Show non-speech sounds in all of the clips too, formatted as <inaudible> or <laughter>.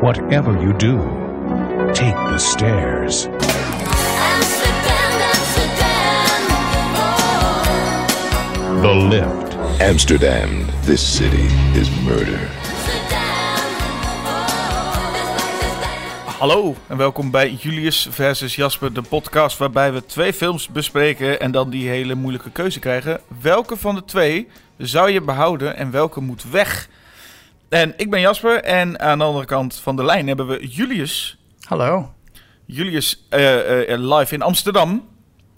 Whatever you do, take the stairs. Amsterdam, Amsterdam, oh, The lift. Amsterdam, this city is murder. Hallo en welkom bij Julius versus Jasper, de podcast waarbij we twee films bespreken en dan die hele moeilijke keuze krijgen. Welke van de twee zou je behouden en welke moet weg? En ik ben Jasper en aan de andere kant van de lijn hebben we Julius. Hallo. Julius eh, eh, live in Amsterdam.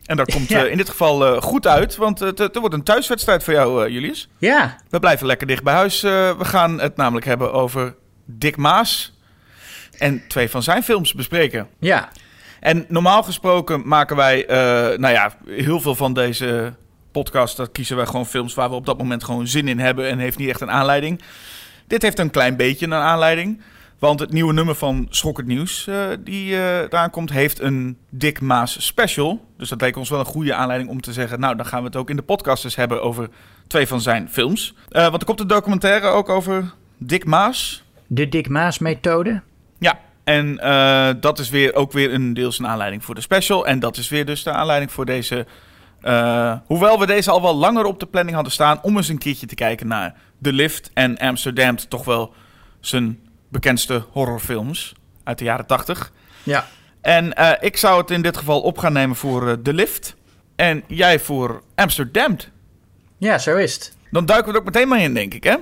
En dat <laughs> komt Ja. eh, in dit geval eh, goed uit, want het, wordt een thuiswedstrijd voor jou, eh, Julius. Ja, We blijven lekker dicht bij huis. Eh, we gaan het namelijk hebben over Dick Maas en twee van zijn films bespreken. ja, En normaal gesproken maken wij, eh, nou ja, heel veel van deze podcasts, dat kiezen wij gewoon films waar we op dat moment gewoon zin in hebben en heeft niet echt een aanleiding. Dit heeft een klein beetje een aanleiding, want het nieuwe nummer van Schokkend Nieuws, eh, die eh eraan komt, heeft een Dick Maas special. Dus dat leek ons wel een goede aanleiding om te zeggen, nou dan gaan we het ook in de podcast eens hebben over twee van zijn films. Eh, want er komt een documentaire ook over Dick Maas. de Dick Maas methode. Ja, en dat is weer ook weer een deels een aanleiding voor de special. En dat is weer dus de aanleiding voor deze. hoewel we deze al wel langer op de planning hadden staan. om eens een keertje te kijken naar The Lift en Amsterdam. Toch wel zijn bekendste horrorfilms uit de jaren 80. Ja. En eh, ik zou het in dit geval op gaan nemen voor eh, The Lift. En jij voor Amsterdam. Ja, zo is het. Dan duiken we er ook meteen maar in, denk ik, hè?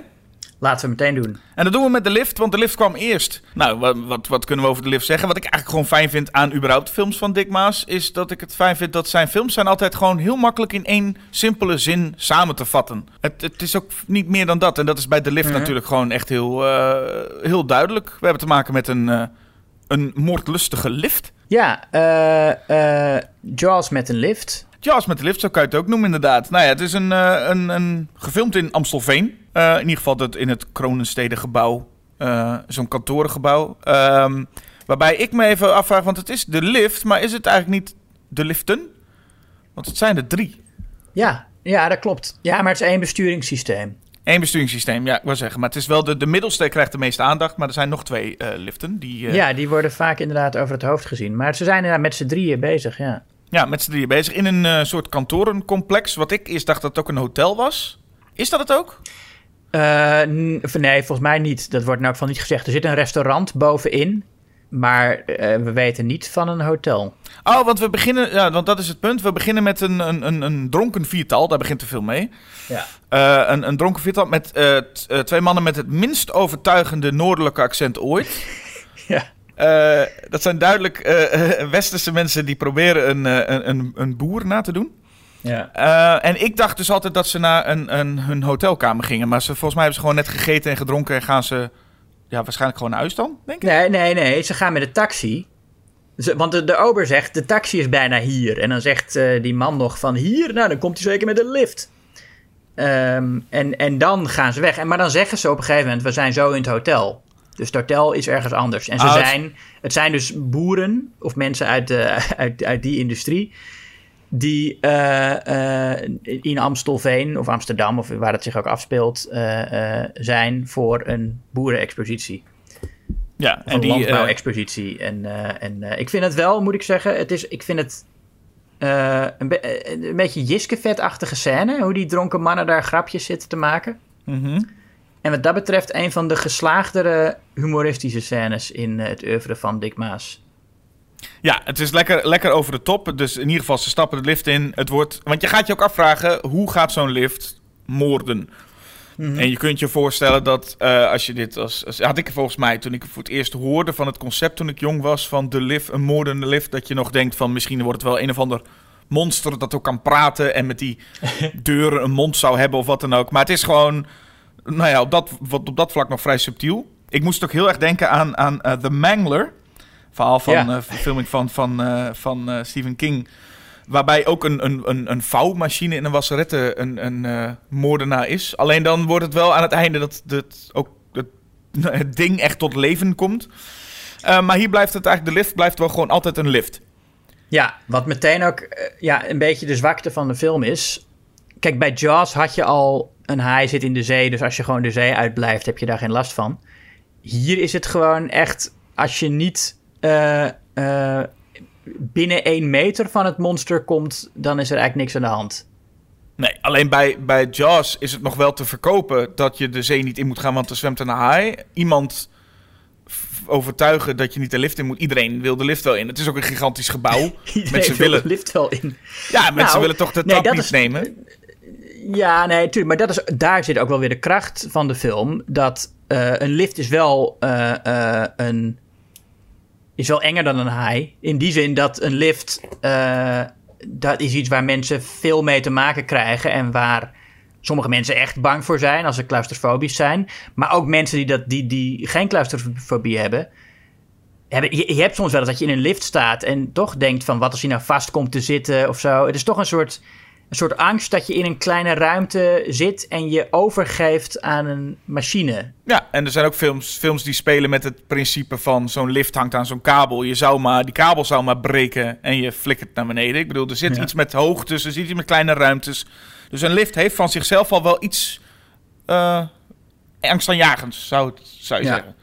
Laten we meteen doen. En dat doen we met de lift, want de lift kwam eerst. Nou, wat, wat, wat kunnen we over de lift zeggen? Wat ik eigenlijk gewoon fijn vind aan überhaupt films van Dick Maas... is dat ik het fijn vind dat zijn films zijn altijd gewoon heel makkelijk... in één simpele zin samen te vatten. Het, het is ook niet meer dan dat. En dat is bij de lift Mhm. natuurlijk gewoon echt heel, eh, heel duidelijk. We hebben te maken met een, eh, een moordlustige lift. Ja, eh Jaws met een lift. Jaws met de lift, zo kan je het ook noemen inderdaad. Nou ja, het is een, eh, een, een gefilmd in Amstelveen. Eh, in ieder geval het, in het Kronenstedengebouw. eh Zo'n kantorengebouw. Ehm, waarbij ik me even afvraag, want het is de lift, maar is het eigenlijk niet de liften? Want het zijn er drie. Ja, ja, dat klopt. Ja, maar het is één besturingssysteem. Eén besturingssysteem, ja, ik wil zeggen. Maar het is wel de, de middelste krijgt de meeste aandacht, maar er zijn nog twee liften. Die, Ja, die worden vaak inderdaad over het hoofd gezien. Maar ze zijn inderdaad met z'n drieën bezig, ja. Ja, met z'n drieën bezig in een eh, soort kantorencomplex. Wat ik eerst dacht dat het ook een hotel was. Is dat het ook? Eh, nee, volgens mij niet. Dat wordt elk geval niet gezegd. Er zit een restaurant bovenin. Maar eh, we weten niet van een hotel. Oh, want we beginnen, ja, want dat is het punt. We beginnen met een, een, een, een dronken viertal. Daar begint de film mee. Ja. Een, een dronken viertal met t- twee mannen met het minst overtuigende noordelijke accent ooit. <laughs> Ja. Eh, dat zijn duidelijk eh, <laughs> westerse mensen die proberen een, eh, een, een, een boer na te doen. Ja. En ik dacht dus altijd dat ze naar een, een, hun hotelkamer gingen. Maar ze, volgens mij hebben ze gewoon net gegeten en gedronken en gaan ze ja, waarschijnlijk gewoon naar huis dan, denk ik. Nee, nee, nee. Ze gaan met de taxi. Ze- want de, de ober zegt, de taxi is bijna hier. En dan zegt die man nog van hier, nou dan komt hij zeker met de lift. Ehm, en, en dan gaan ze weg. En, maar dan zeggen ze op een gegeven moment, we zijn zo in het hotel. Dus het hotel is ergens anders. En ze Ah, zijn, het zijn dus boeren of mensen uit, de, uit, uit die industrie... die eh, eh, in Amstelveen of Amsterdam, of waar het zich ook afspeelt... eh, zijn voor een boerenexpositie. Ja, en een die, landbouwexpositie. en en ik vind het wel, moet ik zeggen, het is, ik vind het een, be- een beetje Jiske-vet-achtige scène. Hoe die dronken mannen daar grapjes zitten te maken. mhm. En wat dat betreft een van de geslaagdere humoristische scènes in eh, het oeuvre van Dick Maas. Ja, het is lekker, lekker over de top. Dus in ieder geval, ze stappen de lift in. Het wordt, want je gaat je ook afvragen, hoe gaat zo'n lift moorden? En je kunt je voorstellen dat eh, als je dit als, als... Had ik volgens mij, toen ik voor het eerst hoorde van het concept toen ik jong was... van de lift, een moordende lift, dat je nog denkt van... misschien wordt het wel een of ander monster dat ook kan praten... en met die <laughs> deuren een mond zou hebben of wat dan ook. Maar het is gewoon, nou ja, op dat, wat, op dat vlak nog vrij subtiel. Ik moest ook heel erg denken aan, aan eh, The Mangler... Verhaal van Ja. eh, filming van, van, eh, van eh, Stephen King. Waarbij ook een, een, een, een vouwmachine in een wasserette een, een moordenaar is. Alleen dan wordt het wel aan het einde dat, dat ook het, <laughs> het ding echt tot leven komt. Maar hier blijft het eigenlijk, de lift blijft wel gewoon altijd een lift. Ja, wat meteen ook ja, een beetje de zwakte van de film is. Kijk, bij Jaws had je al een haai zit in de zee, dus als je gewoon de zee uitblijft, heb je daar geen last van. hier is het gewoon echt, als je niet eh, eh, binnen één meter van het monster komt, dan is er eigenlijk niks aan de hand. Nee, alleen bij, bij Jaws is het nog wel te verkopen dat je de zee niet in moet gaan, want er zwemt een haai. Iemand overtuigen dat je niet de lift in moet. Iedereen wil de lift wel in. Het is ook een gigantisch gebouw. <laughs> Mensen wil willen, de lift wel in. ja, mensen Nou, willen toch de nee, trap dat niet is- nemen. Ja, nee, tuurlijk. Maar dat is, daar zit ook wel weer de kracht van de film. Dat eh, een lift is wel eh, eh, een... Is wel enger dan een haai. In die zin dat een lift... dat is iets waar mensen veel mee te maken krijgen. En waar sommige mensen echt bang voor zijn. Als ze claustrofobisch zijn. Maar ook mensen die, dat, die, die geen claustrofobie hebben... hebben je, hebt soms wel eens dat je in een lift staat... en toch denkt van wat als je nou vast komt te zitten of zo. Het is toch een soort een soort angst dat je in een kleine ruimte zit en je overgeeft aan een machine. Ja, en er zijn ook films, films die spelen met het principe van zo'n lift hangt aan zo'n kabel. Je zou maar, die kabel zou maar breken en je flikkert naar beneden. Ik bedoel, er zit Ja. iets met hoogtes, er zit iets met kleine ruimtes. Dus een lift heeft van zichzelf al wel iets eh angstaanjagends, zou, zou je Ja. zeggen.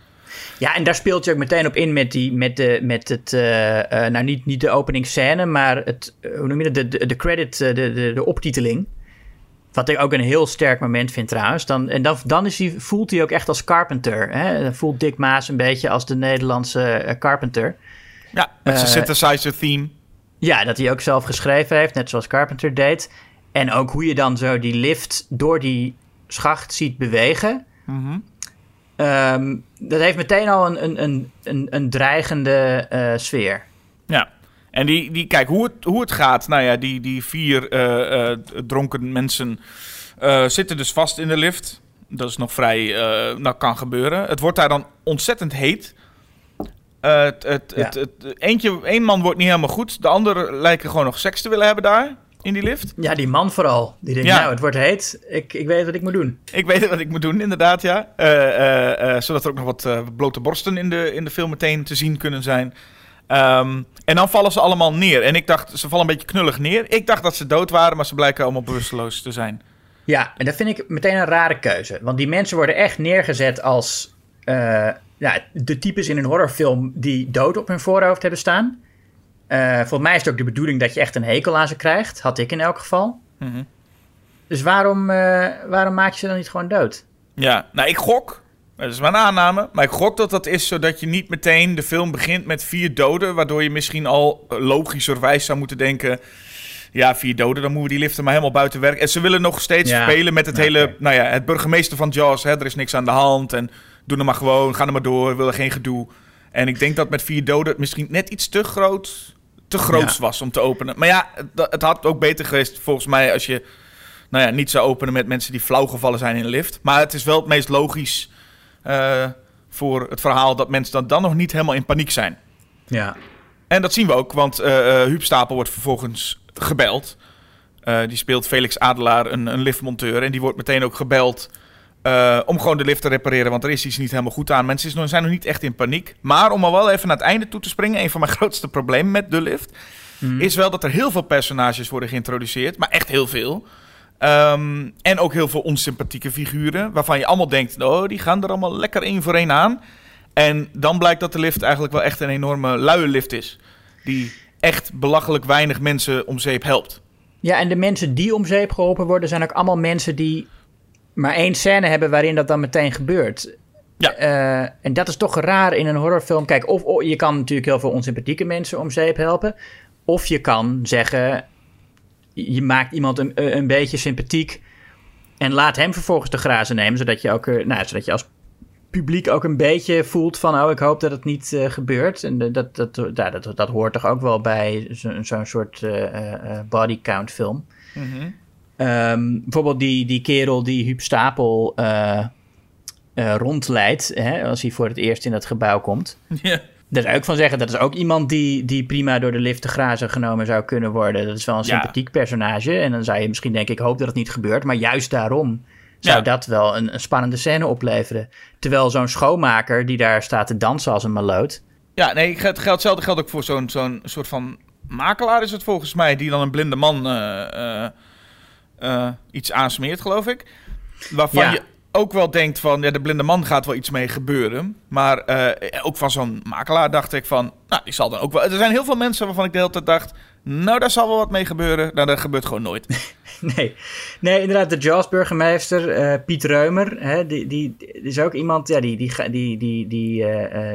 Ja, en daar speelt je ook meteen op in met, die, met, de, met het, eh, eh, nou niet, niet de openingsscène, maar het, eh, hoe noem je dat, de, de, de credit, de, de, de optiteling. Wat ik ook een heel sterk moment vind trouwens. Dan, en dan, dan is hij, voelt hij ook echt als Carpenter. Hè? Dan voelt Dick Maas een beetje als de Nederlandse Carpenter. Ja, met zijn synthesizer theme. Ja, dat hij ook zelf geschreven heeft, net zoals Carpenter deed. En ook hoe je dan zo die lift door die schacht ziet bewegen. Mhm. Ehm, dat heeft meteen al een, een, een, een, een dreigende eh, sfeer. Ja. En die, die, kijk, hoe het, hoe het gaat. Nou ja, die, die vier eh, eh, dronken mensen zitten dus vast in de lift. Dat is nog vrij, nou kan gebeuren. Het wordt daar dan ontzettend heet. Het, het, Ja. het, het- eentje, één man wordt niet helemaal goed. De ander lijken gewoon nog seks te willen hebben daar, in die lift. Ja, die man vooral. Die denkt, Ja. nou, het wordt heet. Ik, ik weet wat ik moet doen. Ik weet wat ik moet doen, inderdaad, ja. Eh, eh, eh, zodat er ook nog wat blote borsten in de, in de film meteen te zien kunnen zijn. Ehm, en dan vallen ze allemaal neer. En ik dacht, ze vallen een beetje knullig neer. Ik dacht dat ze dood waren, maar ze blijken allemaal bewusteloos te zijn. Ja, en dat vind ik meteen een rare keuze. Want die mensen worden echt neergezet als ja, de types in een horrorfilm die dood op hun voorhoofd hebben staan. Eh volgens mij is het ook de bedoeling dat je echt een hekel aan ze krijgt. Had ik in elk geval. Mhm. Dus waarom, eh, waarom maak je ze dan niet gewoon dood? Ja, nou, ik gok. Dat is mijn aanname. Maar ik gok dat dat is zodat je niet meteen de film begint met vier doden. Waardoor je misschien al logischerwijs zou moeten denken. Ja, vier doden, dan moeten we die liften maar helemaal buiten werk. En ze willen nog steeds Ja. spelen met het Ja, hele. Nou ja, het burgemeester van Jaws. Hè, er is niks aan de hand. En doe er maar gewoon. Ga er maar door. We willen geen gedoe. En ik denk dat met vier doden het misschien net iets te groot. Te groot Ja. was om te openen. Maar ja, het, het had ook beter geweest volgens mij als je. Nou ja, niet zou openen met mensen die flauw gevallen zijn in een lift. Maar het is wel het meest logisch eh, voor het verhaal dat mensen dan, dan nog niet helemaal in paniek zijn. Ja. En dat zien we ook, want Huub Stapel wordt vervolgens gebeld. Die speelt Felix Adelaar, een, een liftmonteur. En die wordt meteen ook gebeld eh, om gewoon de lift te repareren. Want er is iets niet helemaal goed aan. Mensen is nog- zijn nog niet echt in paniek. Maar om al wel even naar het einde toe te springen. Een van mijn <laughs> grootste problemen met de lift. Is wel dat er heel veel personages worden geïntroduceerd. Maar echt heel veel. Ehm, en ook heel veel onsympathieke figuren. Waarvan je allemaal denkt, oh, die gaan er allemaal lekker één voor één aan. En dan blijkt dat de lift eigenlijk wel echt een enorme luie lift is. Die echt belachelijk weinig mensen om zeep helpt. ja, en de mensen die om zeep geholpen worden, zijn ook allemaal mensen die maar één scène hebben waarin dat dan meteen gebeurt. Ja. Eh, en dat is toch raar in een horrorfilm. Kijk, of, of je kan natuurlijk heel veel onsympathieke mensen om zeep helpen. Of je kan zeggen, je maakt iemand een, een beetje sympathiek en laat hem vervolgens de grazen nemen, zodat je ook, eh, nou, zodat je als publiek ook een beetje voelt van, oh, ik hoop dat het niet eh, gebeurt. En dat, dat, ja, dat, dat hoort toch ook wel bij zo- zo'n soort eh, eh, eh, body count Ehm, bijvoorbeeld die, die kerel die Huub Stapel eh, eh, rondleidt, hè, als hij voor het eerst in dat gebouw komt. <laughs> Ja. Daar zou ik van zeggen, dat is ook iemand die, die prima door de lift te grazen genomen zou kunnen worden. Dat is wel een Ja. sympathiek personage. En dan zou je misschien denken, ik hoop dat het niet gebeurt. Maar juist daarom zou Ja. dat wel een, een spannende scène opleveren. Terwijl zo'n schoonmaker die daar staat te dansen als een maloot. Ja, nee, het geldt, hetzelfde geldt ook voor zo'n zo'n soort van makelaar is het volgens mij. Die dan een blinde man eh, eh, iets aansmeert, geloof ik. Waarvan Ja. je ook wel denkt van, ja, de blinde man gaat wel iets mee gebeuren. Maar eh, ook van zo'n makelaar dacht ik van, nou, die zal dan ook wel... Er zijn heel veel mensen waarvan ik de hele tijd dacht, nou, daar zal wel wat mee gebeuren. Nou, dat gebeurt gewoon nooit. <laughs> Nee. nee, inderdaad, de Jaws-burgemeester, eh, Piet Reumer, hè, die, die, die is ook iemand, ja, die, die, die, die, die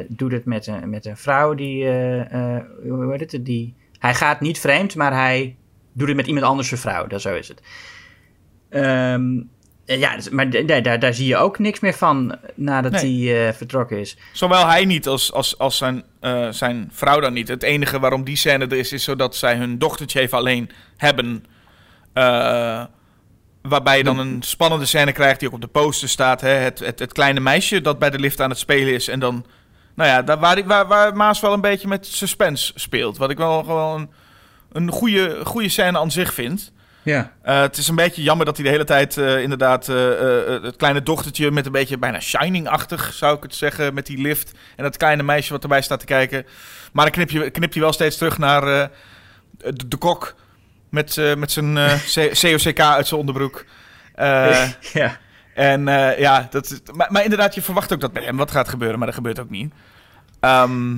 doet het met een, met een vrouw die, hoe heet het, die, hij gaat niet vreemd, maar hij doet het met iemand anders zijn vrouw, dat, zo is het. Ehm, ja, dus- maar daar, daar, zie je ook niks meer van nadat Nee. hij eh, vertrokken is. Zowel hij niet als, als, als zijn, eh, zijn vrouw dan niet. Het enige waarom die scène er is, is zodat zij hun dochtertje even alleen hebben. Eh, waarbij je dan een spannende scène krijgt die ook op de poster staat. Hè? Het, het, het kleine meisje dat bij de lift aan het spelen is. En dan, nou ja, daar, waar, waar, waar Maas wel een beetje met suspense speelt. Wat ik wel gewoon een, een goede, goede scène aan zich vind. Ja. Eh, het is een beetje jammer dat hij de hele tijd eh, inderdaad eh, het kleine dochtertje met een beetje bijna Shining-achtig, zou ik het zeggen, met die lift. En dat kleine meisje wat erbij staat te kijken. Maar dan knip je, knipt hij wel steeds terug naar de, de kok met, met zijn <laughs> COCK uit zijn onderbroek. <laughs> Ja. en ja, dat, is- maar, maar inderdaad, je verwacht ook dat bij hem wat gaat gebeuren, maar dat gebeurt ook niet. Ehm,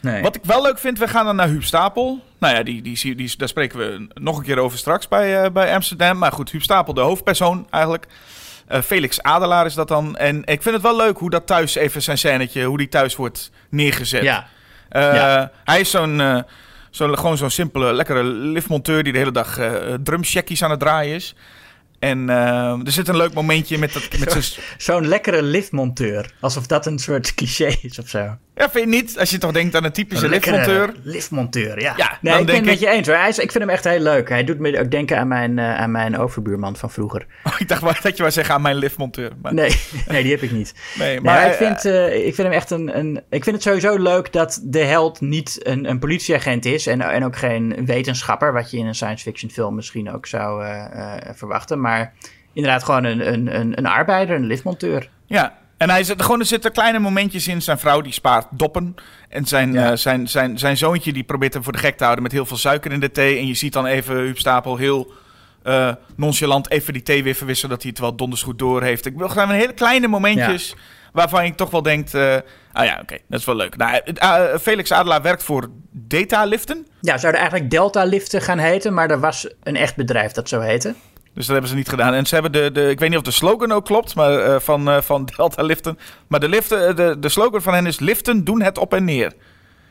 Nee. wat ik wel leuk vind, we gaan dan naar Huub Stapel. Nou ja, die, die, die, daar spreken we nog een keer over straks bij, eh, bij Amsterdam. Maar goed, Huub Stapel, de hoofdpersoon eigenlijk. Eh, Felix Adelaar is dat dan. En ik vind het wel leuk hoe dat thuis, even zijn scènetje, hoe die thuis wordt neergezet. Ja. Eh, Ja. Hij is zo'n, zo'n, gewoon zo'n simpele, lekkere liftmonteur die de hele dag drumcheckies aan het draaien is. En er zit een leuk momentje met, dat, met <laughs> zijn... Zo'n lekkere liftmonteur. Alsof dat een soort cliché is of zo. Ja, vind je niet? Als je toch denkt aan een typische Een liftmonteur. Liftmonteur, ja. Ja, nee, dan ik ben denk het met ik- je eens hoor. Hij is, ik vind hem echt heel leuk. Hij doet me ook denken aan mijn, eh, aan mijn overbuurman van vroeger. <laughs> Oh, ik dacht wel dat je wou zeggen aan mijn liftmonteur. Maar, Nee, <laughs> nee die heb ik niet. <laughs> nee, Maar maar ik, vind, eh, ik vind hem echt een, een. Ik vind het sowieso leuk dat de held niet een, een politieagent is. En, en ook geen wetenschapper. Wat je in een science fiction film misschien ook zou eh, eh, verwachten. Maar inderdaad gewoon een, een, een, een arbeider, een liftmonteur. Ja, en hij zit, gewoon, er zitten kleine momentjes in. Zijn vrouw die spaart doppen. En zijn, Ja. eh, zijn, zijn, zijn zoontje die probeert hem voor de gek te houden met heel veel suiker in de thee. En je ziet dan even Huub Stapel heel eh, nonchalant even die thee weer verwisselen. Dat hij het wel donders goed door heeft. Ik wil gewoon hele kleine momentjes waarvan ik toch wel denk... eh ah ja, oké, dat is wel leuk. Nou, Felix Adelaar werkt voor Data Liften. Ja, zouden eigenlijk Delta Liften gaan heten. Maar er was een echt bedrijf dat zo heette. Dus dat hebben ze niet gedaan. En ze hebben de, de ik weet niet of de slogan ook klopt, maar eh, van, eh, van <laughs> Delta Liften. Maar de, liften, eh, de, de slogan van hen is: liften doen het op en neer.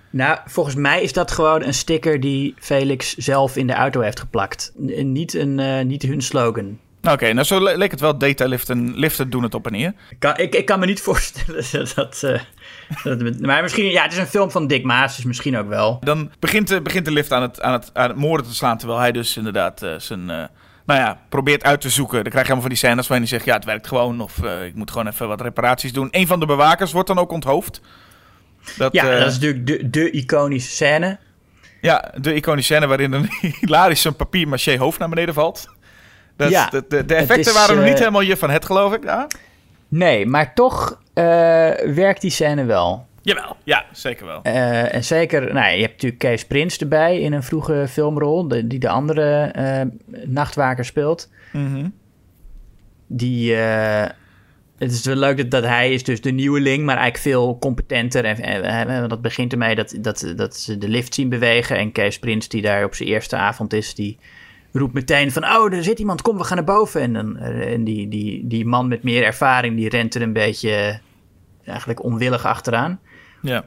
Nou, volgens mij is dat gewoon een sticker die Felix zelf in de auto heeft geplakt. N- niet, een, niet hun slogan. Nou, Oké, nou zo le- leek het wel. Data liften, liften doen het op en neer. Ik kan, ik, ik kan me niet <laughs> voorstellen dat. Maar misschien... Ja, het is een film van Dick Maas, dus misschien ook wel. Dan begint, de, begint de lift aan het, aan, het, aan het moorden te slaan. Terwijl hij dus inderdaad zijn. Nou ja, probeert uit te zoeken. Dan krijg je allemaal van die scènes waarin hij zegt: Ja, het werkt gewoon. Of eh, ik moet gewoon even wat reparaties doen. Een van de bewakers wordt dan ook onthoofd. Dat, Ja, eh, dat is natuurlijk de, de iconische scène. Ja, de iconische scène waarin een <laughs> hilarisch een papier maché hoofd naar beneden valt. Dat, Ja, de, de, de effecten is, waren nog eh, niet helemaal je van het, geloof ik. Ja? Nee, maar toch werkt die scène wel. Jawel, ja, zeker wel. Eh, en zeker, nou, je hebt natuurlijk Kees Prins erbij in een vroege filmrol, de- die de andere eh, nachtwaker speelt. Mhm. Die, eh, het is wel leuk dat, dat hij is dus de nieuweling, maar eigenlijk veel competenter. En, en, en dat begint ermee dat, dat, dat ze de lift zien bewegen. En Kees Prins, die daar op zijn eerste avond is, die roept meteen van... Oh, er zit iemand, kom, we gaan naar boven. En, dan, en die, die, die man met meer ervaring, die rent er een beetje eigenlijk onwillig achteraan. Ja.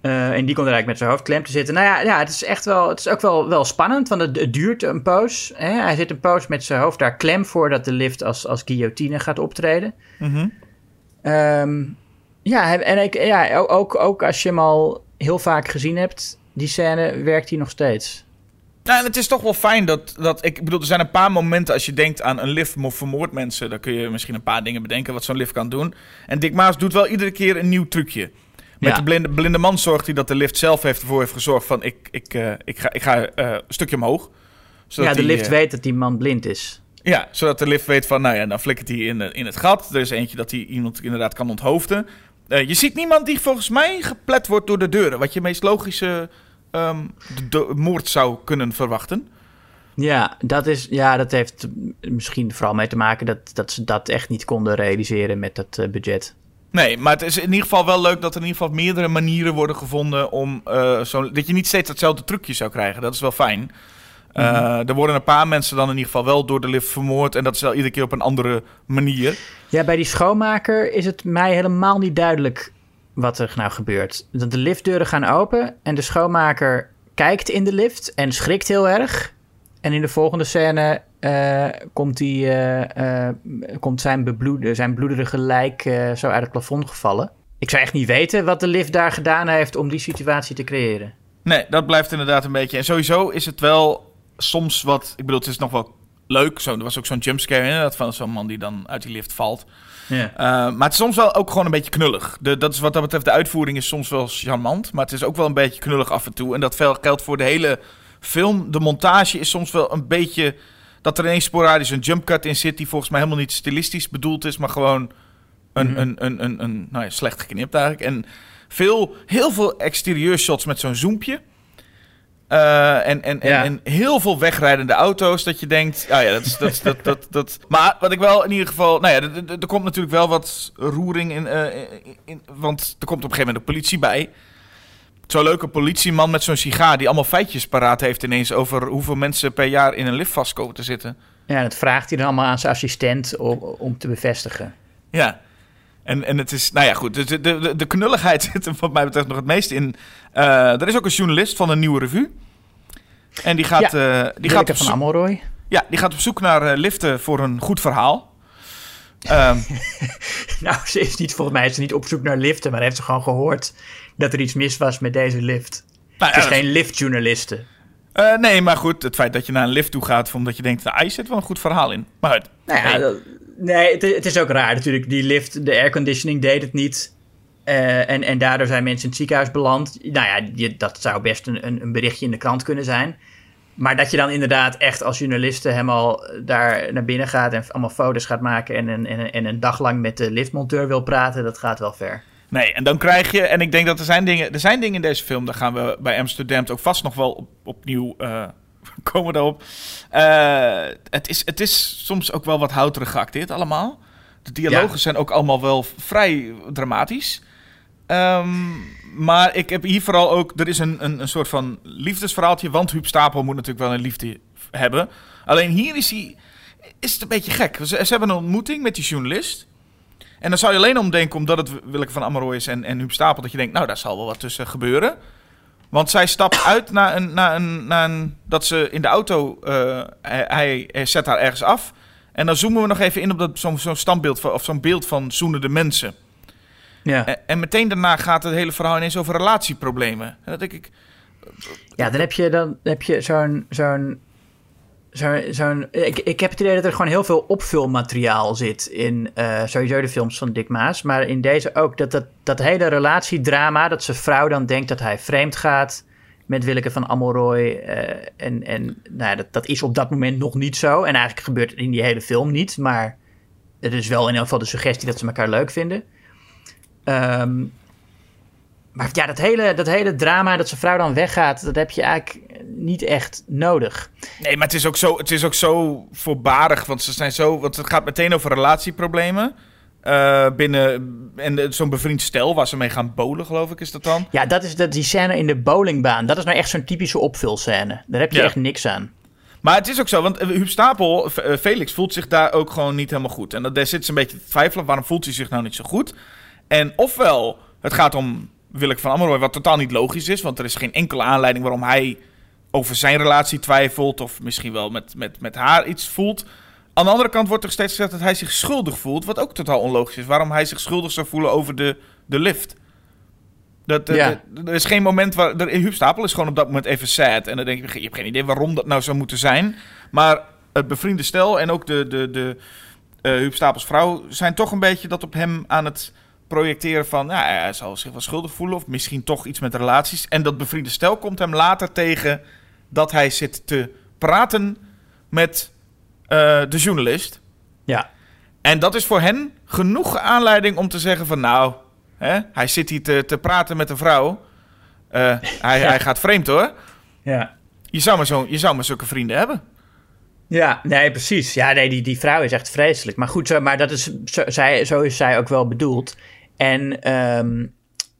Eh, en die komt er eigenlijk met zijn hoofd klem te zitten. Nou ja, ja het is echt wel, het is ook wel, wel spannend, want het, het duurt een poos. Hè? Hij zit een poos met zijn hoofd daar klem voordat de lift als, als guillotine gaat optreden. Mhm. Ehm, ja, en ik, ja, ook- ook, als je hem al heel vaak gezien hebt, die scène werkt hij nog steeds. Nou, en het is toch wel fijn dat, dat... Ik bedoel, er zijn een paar momenten als je denkt aan een lift mo- vermoord mensen. Dan kun je misschien een paar dingen bedenken wat zo'n lift kan doen. En Dick Maas doet wel iedere keer een nieuw trucje. Met Ja. de blinde, blinde man zorgt hij dat de lift zelf heeft, ervoor heeft gezorgd van... Ik, ik, eh, ik ga, ik ga eh, een stukje omhoog. Zodat ja, de die, lift eh, weet dat die man blind is. Ja, zodat de lift weet van, nou ja, dan flikkert hij in, in het gat. Er is eentje dat hij iemand inderdaad kan onthoofden. Je ziet niemand die volgens mij geplet wordt door de deuren. Wat je meest logische ehm, de- de- moord zou kunnen verwachten. Ja, dat, is, ja, dat heeft misschien vooral mee te maken dat, dat ze dat echt niet konden realiseren met dat budget. Nee, maar het is in ieder geval wel leuk dat er in ieder geval meerdere manieren worden gevonden om eh, zo, dat je niet steeds hetzelfde trucje zou krijgen. Dat is wel fijn. Eh, er worden een paar mensen dan in ieder geval wel door de lift vermoord en dat is wel iedere keer op een andere manier. Ja, bij die schoonmaker is het mij helemaal niet duidelijk wat er nou gebeurt. Dat de liftdeuren gaan open en de schoonmaker kijkt in de lift en schrikt heel erg. En in de volgende scène eh, komt, die, eh, eh, komt zijn, zijn bloederige lijk zo uit het plafond gevallen. Ik zou echt niet weten wat de lift daar gedaan heeft om die situatie te creëren. Nee, dat blijft inderdaad een beetje. En sowieso is het wel soms wat. Ik bedoel, het is nog wel leuk. Zo, er was ook zo'n jumpscare inderdaad van zo'n man die dan uit die lift valt. Ja. Maar het is soms wel ook gewoon een beetje knullig. De, dat is wat dat betreft, de uitvoering is soms wel charmant. Maar het is ook wel een beetje knullig af en toe. En dat geldt voor de hele film. De montage is soms wel een beetje. Dat er ineens sporadisch een jumpcut in zit. Die volgens mij helemaal niet stilistisch bedoeld is. Maar gewoon een, Mhm. een, een, een, een nou ja, slecht geknipt eigenlijk. En veel, heel veel exterieur shots met zo'n zoompje. Eh, en, en, en, Ja. en heel veel wegrijdende auto's. Dat je denkt. Ah ja, dat is. Dat, dat, <laughs> dat, dat. Maar wat ik wel in ieder geval. Nou ja, er- komt natuurlijk wel wat roering in, eh, in, in- Want er komt op een gegeven moment de politie bij. Zo'n leuke politieman met zo'n sigaar. die allemaal feitjes paraat heeft ineens. over hoeveel mensen per jaar in een lift vast komen te zitten. ja, dat vraagt hij dan allemaal aan zijn assistent om, om te bevestigen. Ja. En, en het is, nou ja, goed. De, de, de, knulligheid <laughs> zit er wat mij betreft nog het meest in. Eh, er is ook een journalist van een nieuwe revue. En die gaat, eh, die gaat, van zoek, ja, die gaat op zoek naar eh, liften voor een goed verhaal. Ehm, <laughs> Nou, ze is niet, volgens mij is ze niet op zoek naar liften, maar heeft ze gewoon gehoord dat er iets mis was met deze lift. nou, Het is ja, geen liftjournaliste. eh, nee, maar goed. Het feit dat je naar een lift toe gaat. omdat je denkt, nou, hier zit wel een goed verhaal in. Maar goed. Nou ja, Nee. het, het is ook raar natuurlijk. Die lift, de airconditioning deed het niet. Eh, en, en daardoor zijn mensen in het ziekenhuis beland. Nou ja, je, dat zou best een, een, een berichtje in de krant kunnen zijn. Maar dat je dan inderdaad echt als journaliste helemaal daar naar binnen gaat... en allemaal foto's gaat maken en een, en, een- en een dag lang met de liftmonteur wil praten... dat gaat wel ver. Nee, en dan krijg je, en ik denk dat er zijn dingen, er zijn dingen in deze film, daar gaan we bij Amsterdam ook vast nog wel op, opnieuw eh, <laughs> komen daarop. Eh, het, is, het is soms ook wel wat houterig geacteerd allemaal. De dialogen Ja. zijn ook allemaal wel vrij dramatisch. Ehm, maar ik heb hier vooral ook, er is een, een, een soort van liefdesverhaaltje, want Huub Stapel moet natuurlijk wel een liefde hebben. Alleen hier is, hij, is het een beetje gek. Ze, ze hebben een ontmoeting met die journalist. En dan zou je alleen om denken, omdat het Willeke van Ameroy is en, en Huub Stapel, dat je denkt, nou, daar zal wel wat tussen gebeuren. Want zij stapt uit naar een, naar een, naar een dat ze in de auto, eh, hij, hij- hij zet haar ergens af. En dan zoomen we nog even in op dat, zo'n, standbeeld van, of zo'n beeld van zoenende mensen. Ja. En, en meteen daarna gaat het hele verhaal ineens over relatieproblemen. En dan denk ik, Ja, dan heb je, dan heb je zo'n. zo'n zo'n zo'n ik, ik heb het idee dat er gewoon heel veel opvulmateriaal zit in eh, sowieso de films van Dick Maas. Maar in deze ook. Dat, dat, dat hele relatiedrama, dat zijn vrouw dan denkt dat hij vreemd gaat met Willeke van Amelroy. eh, en en nou dat, dat is op dat moment nog niet zo. En eigenlijk gebeurt het in die hele film niet. Maar het is wel in ieder geval de suggestie dat ze elkaar leuk vinden. Ehm, maar ja, dat hele, dat hele drama dat zijn vrouw dan weggaat, dat heb je eigenlijk niet echt nodig. Nee, maar het is ook zo, het is ook zo voorbarig. Want ze zijn zo. Want het gaat meteen over relatieproblemen. eh, binnen. En zo'n bevriend stel waar ze mee gaan bowlen, geloof ik, is dat dan. Ja, dat is dat, die scène in de bowlingbaan. Dat is nou echt zo'n typische opvulscène. Daar heb je Ja. echt niks aan. Maar het is ook zo, want eh, Huub Stapel, eh, Felix, voelt zich daar ook gewoon niet helemaal goed. En dat- daar zit ze een beetje te twijfelen. Waarom voelt hij zich nou niet zo goed? En ofwel, het gaat om Willeke van Ammeroy, wat totaal niet logisch is. Want er is geen enkele aanleiding waarom hij over zijn relatie twijfelt. Of misschien wel met, met, met haar iets voelt. Aan de andere kant wordt er steeds gezegd dat hij zich schuldig voelt. Wat ook totaal onlogisch is. Waarom hij zich schuldig zou voelen over de, de lift. Dat, dat- er is geen moment waar. Er, Huub Stapel is gewoon op dat moment even sad. En dan denk je, je hebt geen idee waarom dat nou zou moeten zijn. Maar het bevriende stel en ook de, de, de eh Huub Stapels vrouw zijn toch een beetje dat op hem aan het projecteren van. Ja, hij zal zich wel schuldig voelen. Of misschien toch iets met relaties. En dat bevriende stel komt hem later tegen dat hij zit te praten met eh, de journalist. Ja. En dat is voor hen genoeg aanleiding om te zeggen van nou, hè, hij zit hier te, te praten met een vrouw. Eh, <laughs> hij, Ja. hij gaat vreemd hoor. Ja. Je zou maar, zo, je zou maar zulke vrienden hebben. Ja, nee, precies. Ja, nee, die, die vrouw is echt vreselijk. Maar goed, zo, maar dat is, zo, zij, zo is zij ook wel bedoeld. En ehm,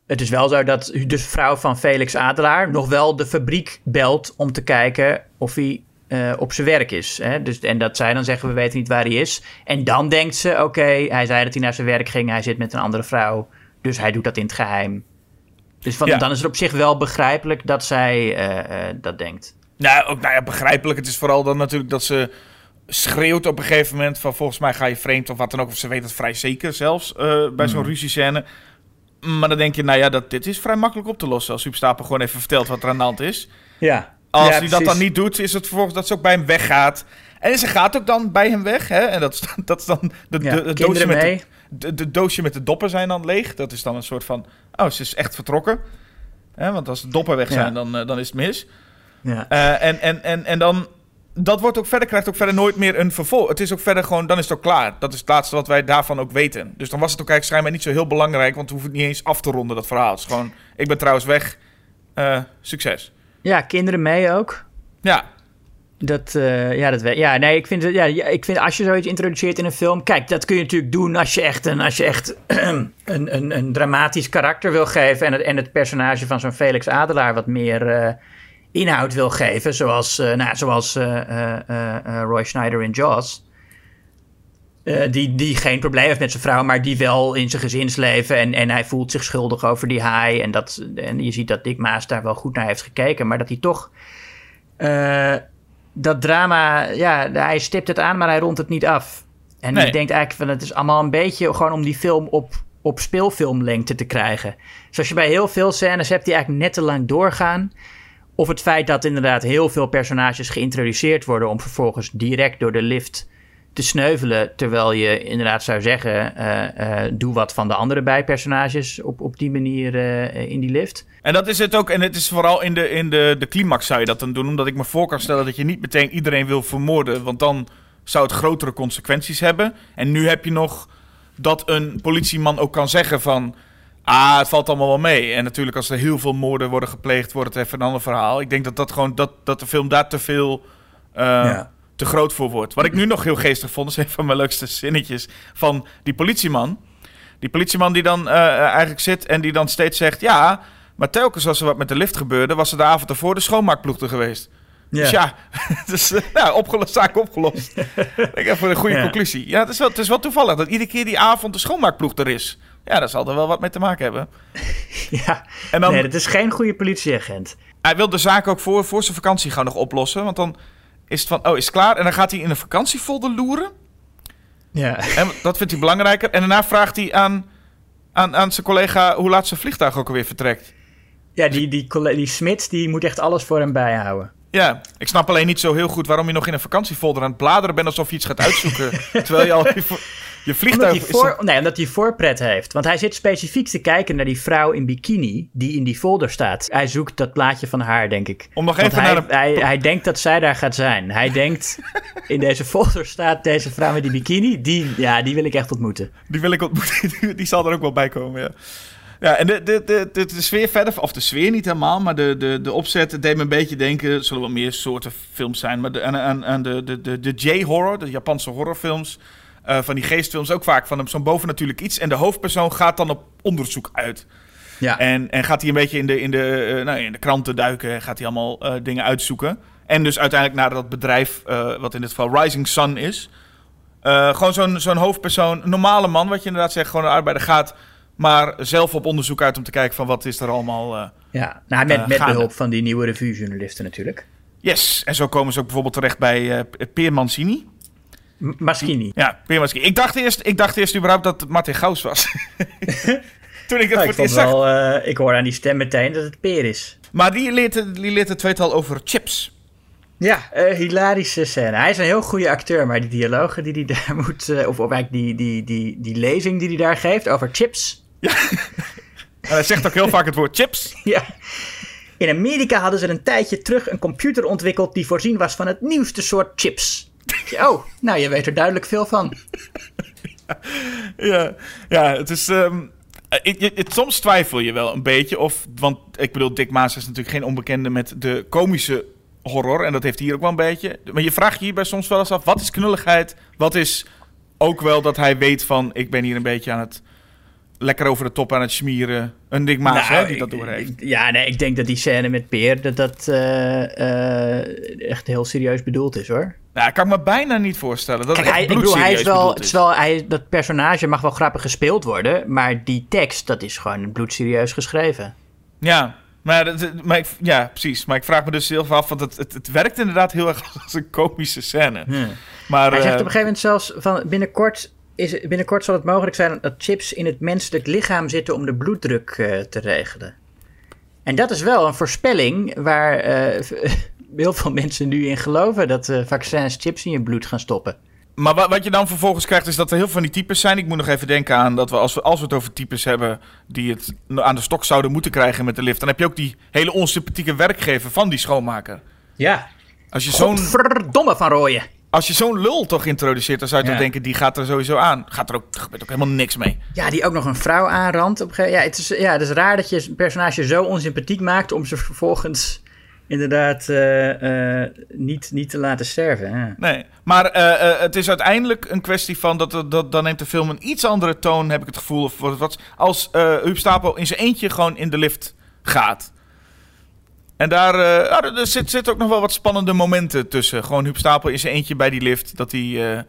het is wel zo dat de vrouw van Felix Adelaar nog wel de fabriek belt om te kijken of hij eh, op zijn werk is. Hè? Dus, en dat zij dan zeggen, we weten niet waar hij is. En dan denkt ze, oké, hij zei dat hij naar zijn werk ging. Hij zit met een andere vrouw. Dus hij doet dat in het geheim. Dus van, Ja. dan is het op zich wel begrijpelijk dat zij eh, eh, dat denkt. Nou, ook nou ja, begrijpelijk. Het is vooral dan natuurlijk dat ze schreeuwt op een gegeven moment van volgens mij ga je vreemd of wat dan ook. Of ze weet het vrij zeker zelfs eh, bij zo'n ruziescène. Maar dan denk je, nou ja, dat, dit is vrij makkelijk op te lossen. Als Superstapel gewoon even vertelt wat er aan de hand is. Ja. Als Ja, hij dat dan niet doet, is het vervolgens dat ze ook bij hem weggaat. En ze gaat ook dan bij hem weg. Hè? En dat is, <laughs> dat is dan de, Ja, de, het doosje met de, de, de doosje met de doppen zijn dan leeg. Dat is dan een soort van, oh, ze is echt vertrokken. Hè? Want als de doppen weg Ja. zijn, dan, eh, dan is het mis. Ja. Eh, en, en, en, en dan, dat wordt ook verder, krijgt ook verder nooit meer een vervolg. Het is ook verder gewoon, dan is het ook klaar. Dat is het laatste wat wij daarvan ook weten. Dus dan was het ook eigenlijk schijnbaar niet zo heel belangrijk, want we hoeven het niet eens af te ronden, dat verhaal. Het is gewoon, ik ben trouwens weg, Eh, succes. ja, kinderen mee ook. Ja, Dat, eh, ja, dat weet Ja, nee, ik vind, ja, ik vind als je zoiets introduceert in een film... Kijk, dat kun je natuurlijk doen als je echt een, als je echt <clears throat> een, een, een dramatisch karakter wil geven... en het, en het personage van zo'n Felix Adelaar wat meer eh, inhoud wil geven. Zoals, eh, nou, zoals eh, eh, Roy Schneider in Jaws. Die, die geen probleem heeft met zijn vrouw, maar die wel in zijn gezinsleven. En, en hij voelt zich schuldig over die haai. En, dat, en je ziet dat Dick Maas daar wel goed naar heeft gekeken. Maar dat hij toch. dat drama. Ja, hij stipt het aan, maar hij rondt het niet af. En Nee. je denkt eigenlijk van het is allemaal een beetje gewoon om die film op, op speelfilmlengte te krijgen. Zoals je bij heel veel scènes hebt die eigenlijk net te lang doorgaan. Of het feit dat inderdaad heel veel personages geïntroduceerd worden om vervolgens direct door de lift te sneuvelen. Terwijl je inderdaad zou zeggen: eh, eh, doe wat van de andere bijpersonages op, op die manier eh, in die lift. En dat is het ook. En het is vooral in de, in de, de climax zou je dat dan doen. Omdat ik me voor kan stellen dat je niet meteen iedereen wil vermoorden. Want dan zou het grotere consequenties hebben. En nu heb je nog dat een politieman ook kan zeggen van... Ah, het valt allemaal wel mee. En natuurlijk als er heel veel moorden worden gepleegd, wordt het even een ander verhaal. Ik denk dat, dat, gewoon, dat, dat de film daar te veel... eh, Ja. te groot voor wordt. Wat ik nu nog heel geestig vond, is een van mijn leukste zinnetjes van die politieman. Die politieman die dan eh, eigenlijk zit en die dan steeds zegt... Ja, maar telkens als er wat met de lift gebeurde... was er de avond ervoor de schoonmaakploeg er geweest. Dus ja, <laughs> dus, eh, nou, opgelost, zaak opgelost. <laughs> ik heb voor een goede conclusie. Ja, het is, wel, het is wel toevallig dat iedere keer die avond de schoonmaakploeg er is. Ja, daar zal er wel wat mee te maken hebben. <laughs> ja. En dan, nee, dat is geen goede politieagent. hij wil de zaak ook voor, voor zijn vakantie gaan nog oplossen. Want dan is het van, oh, is het klaar? En dan gaat hij in een vakantiefolder loeren. Ja. En dat vindt hij belangrijker. En daarna vraagt hij aan, aan, aan zijn collega hoe laat zijn vliegtuig ook alweer vertrekt. Ja, die, die, colle- die Smits die moet echt alles voor hem bijhouden. Ja, ik snap alleen niet zo heel goed waarom je nog in een vakantiefolder aan het bladeren bent alsof je iets gaat uitzoeken. <laughs> terwijl je al je, je Omdat vliegtuig hij, voor, nee, omdat hij voorpret heeft. Want hij zit specifiek te kijken naar die vrouw in bikini die in die folder staat. Hij zoekt dat plaatje van haar, denk ik. Om nog even hij, naar de- hij, hij denkt dat zij daar gaat zijn. Hij denkt, in deze folder staat deze vrouw met die bikini. Die, ja, die wil ik echt ontmoeten. Die wil ik ontmoeten. <laughs> Die- Die zal er ook wel bij komen, ja. Ja, en de, de, de, de, de sfeer verder, of de sfeer niet helemaal, maar de, de, de opzet deed me een beetje denken. Er zullen wel meer soorten films zijn, maar de, aan, aan, de, de, de, de J-horror, de Japanse horrorfilms, eh, van die geestfilms ook vaak van zo'n bovennatuurlijk iets. En de hoofdpersoon gaat dan op onderzoek uit. Ja. En, en gaat hij een beetje in de, in de, eh, nou, in de kranten duiken. en Gaat hij allemaal eh, dingen uitzoeken. En dus uiteindelijk naar dat bedrijf, wat in dit geval Rising Sun is. Gewoon zo'n zo'n hoofdpersoon, een normale man, wat je inderdaad zegt, gewoon een arbeider gaat. Maar zelf op onderzoek uit om te kijken van wat is er allemaal. eh, ja. Nou, met, Eh, met behulp van die nieuwe revuejournalisten natuurlijk. yes. En zo komen ze ook bijvoorbeeld terecht bij eh Peer Mancini. M- Maschini. Ja, Peer Mancini. Ik dacht eerst, ik dacht eerst überhaupt dat het Martin Gauss was. <laughs> Toen ik het Nou, voor het wel, ik hoor aan die stem meteen dat het peer is. Maar die leert, het- die leert het tweetal over chips. Ja, eh, hilarische scène. Hij is een heel goede acteur, maar die dialogen die hij daar <laughs> moet... of, of eigenlijk die, die, die, die lezing die hij daar geeft over chips... En <laughs> hij zegt ook heel vaak het woord chips. Ja. In Amerika hadden ze een tijdje terug een computer ontwikkeld die voorzien was van het nieuwste soort chips. Oh, nou je weet er duidelijk veel van. Ja, ja het is. ehm, eh, soms twijfel je wel een beetje of. Want ik bedoel, Dick Maas is natuurlijk geen onbekende met de komische horror. En dat heeft hij hier ook wel een beetje. Maar je vraagt je hierbij soms wel eens af: wat is knulligheid? Wat is ook wel dat hij weet van: ik ben hier een beetje aan het. Lekker over de top aan het smieren. Een Dick Maas, Nou, hè, die dat doorheeft. Ja, nee, ik denk dat die scène met Peer, dat dat eh, eh, echt heel serieus bedoeld is, hoor. Ja, ik kan me bijna niet voorstellen. Dat Kijk, hij, ik bedoel, hij is bloedserieus wel, het is wel hij, dat personage mag wel grappig gespeeld worden, maar die tekst, dat is gewoon bloedserieus geschreven. Ja, maar, maar ik, ja, precies. Maar ik vraag me dus heel veel af, want het, het, het werkt inderdaad heel erg <laughs> als een komische scène. Maar, Hij zegt eh, op een gegeven moment zelfs van binnenkort, is, binnenkort zal het mogelijk zijn dat chips in het menselijk lichaam zitten om de bloeddruk eh, te regelen. En dat is wel een voorspelling waar eh, <laughs> heel veel mensen nu in geloven dat eh, vaccins chips in je bloed gaan stoppen. Maar wa- wat je dan vervolgens krijgt is dat er heel veel van die types zijn. Ik moet nog even denken aan dat we als, we, als we het over types hebben die het aan de stok zouden moeten krijgen met de lift. Dan heb je ook die hele onsympathieke werkgever van die schoonmaker. Ja. Als je zo'n Verdomme van rooien. Als je zo'n lul toch introduceert, dan zou je Ja. toch denken, die gaat er sowieso aan. Gaat er ook, er gebeurt ook helemaal niks mee. Ja, die ook nog een vrouw aanrandt. Op ja, het is, ja, het is raar dat je een personage zo onsympathiek maakt om ze vervolgens inderdaad eh, eh, niet, niet te laten sterven. Ja. Nee, maar eh, eh, het is uiteindelijk een kwestie van dat, dat, dat dan neemt de film een iets andere toon, heb ik het gevoel. Of wat, als eh Huub Stapel in zijn eentje gewoon in de lift gaat. En daar eh, er- er zit, zit ook nog wel wat spannende momenten tussen. Gewoon Huub Stapel zijn eentje bij die lift. Dat hij, eh, eh,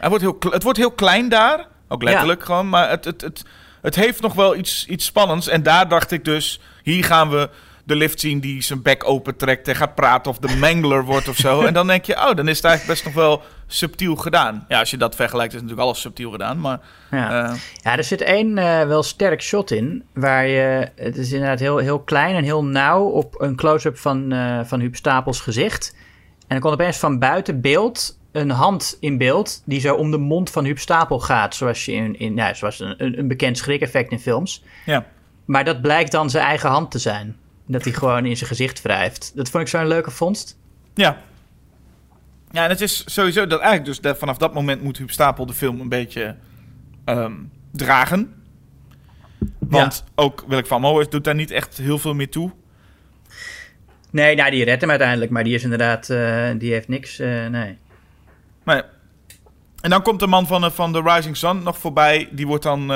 hij wordt heel, het wordt heel klein daar, ook letterlijk gewoon. Maar het, het, het, het heeft nog wel iets, iets spannends. En daar dacht ik dus, hier gaan we de lift zien die zijn bek opentrekt en gaat praten of de mangler wordt of zo. <laughs> En dan denk je, oh, dan is het eigenlijk best nog wel subtiel gedaan. Ja, als je dat vergelijkt is natuurlijk alles subtiel gedaan, maar... Ja. eh, Ja, er zit één eh, wel sterk shot in. Waar je. Het is inderdaad heel, heel klein en heel nauw op een close-up van, eh van Huub Stapels gezicht. En dan komt opeens van buiten beeld een hand in beeld. die zo om de mond van Huub Stapel gaat. Zoals, je in, in, nou, zoals een, een een bekend schrik-effect in films. ja. Maar dat blijkt dan zijn eigen hand te zijn. Dat hij gewoon in zijn gezicht wrijft. Dat vond ik zo'n leuke vondst. Ja. Ja, en het is sowieso dat eigenlijk dus dat vanaf dat moment moet Huub Stapel de film een beetje ehm, dragen. Want ook Willem van Mooijs doet daar niet echt heel veel meer toe. Nee, nou, die redt hem uiteindelijk. Maar die is inderdaad. eh, die heeft niks. eh, nee. Maar. En dan komt de man van, de- van The Rising Sun nog voorbij. Die wordt dan...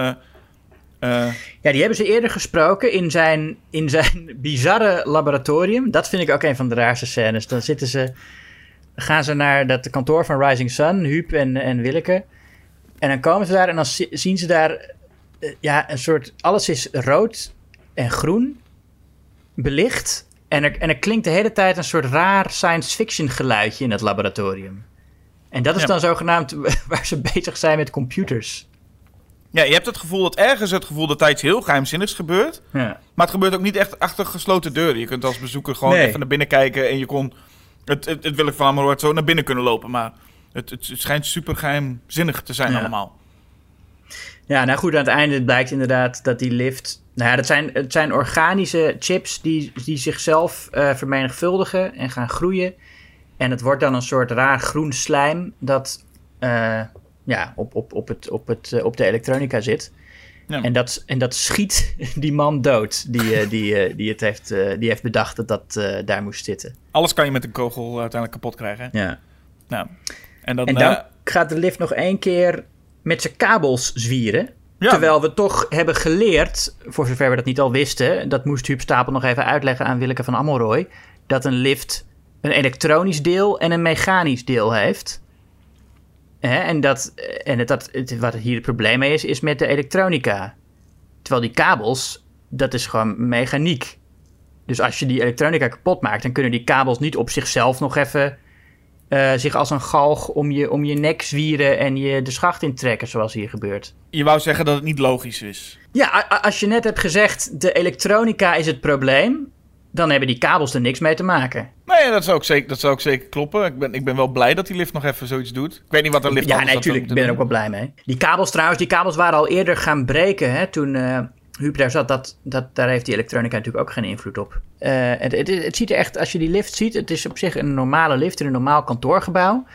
eh, Ja, die hebben ze eerder gesproken in zijn, in zijn <laughs> bizarre laboratorium. Dat vind ik ook een van de raarste scènes. Dan zitten ze, gaan ze naar dat kantoor van Rising Sun, Huub en, en Willeke. En dan komen ze daar en dan zi- zien ze daar eh, ja, een soort... Alles is rood en groen, belicht. En er, en er klinkt de hele tijd een soort raar science fiction geluidje in het laboratorium. En dat is Ja. dan zogenaamd <laughs> waar ze bezig zijn met computers. Ja, je hebt het gevoel dat ergens het gevoel dat daar iets heel geheimzinnigs gebeurt. Ja. Maar het gebeurt ook niet echt achter gesloten deuren. Je kunt als bezoeker gewoon Nee. even naar binnen kijken. En je kon... Het, het, het Willem van Ameroord zo naar binnen kunnen lopen. Maar het, het, het schijnt super geheimzinnig te zijn Ja. allemaal. Ja, nou goed, aan het einde blijkt inderdaad dat die lift... Nou ja, dat zijn, het zijn organische chips die, die zichzelf eh, vermenigvuldigen en gaan groeien. En het wordt dan een soort raar groen slijm dat eh, ja, op, op, op, het, op, het, eh, op de elektronica zit. Ja. En, dat, en dat schiet <laughs> die man dood die, eh, die, eh, die het heeft, die heeft bedacht dat dat daar moest zitten. Alles kan je met een kogel uiteindelijk kapot krijgen. hè? Ja. Nou, en dan... En dan gaat de lift nog één keer met zijn kabels zwieren. Ja. Terwijl we toch hebben geleerd, voor zover we dat niet al wisten, dat moest Huub Stapel nog even uitleggen aan Willeke van Ammelrooy, dat een lift een elektronisch deel en een mechanisch deel heeft. Hè, en dat, en het, dat, het, wat hier het probleem mee is, is met de elektronica. Terwijl die kabels, dat is gewoon mechaniek. Dus als je die elektronica kapot maakt, dan kunnen die kabels niet op zichzelf nog even eh, zich als een galg om je, om je nek zwieren en je de schacht intrekken, zoals hier gebeurt. je wou zeggen dat het niet logisch is. Ja, als je net hebt gezegd, de elektronica is het probleem, dan hebben die kabels er niks mee te maken. Nee, dat zou ook zeker, dat zou ook zeker kloppen. Ik ben, ik ben wel blij dat die lift nog even zoiets doet. Ik weet niet wat een lift ja, anders nee, natuurlijk. Ik ben er ook wel blij mee. Die kabels trouwens, die kabels waren al eerder gaan breken hè, toen eh Huub daar zat. Dat, dat, daar heeft die elektronica natuurlijk ook geen invloed op. Eh, het, het, het ziet er echt, als je die lift ziet, het is op zich een normale lift in een normaal kantoorgebouw.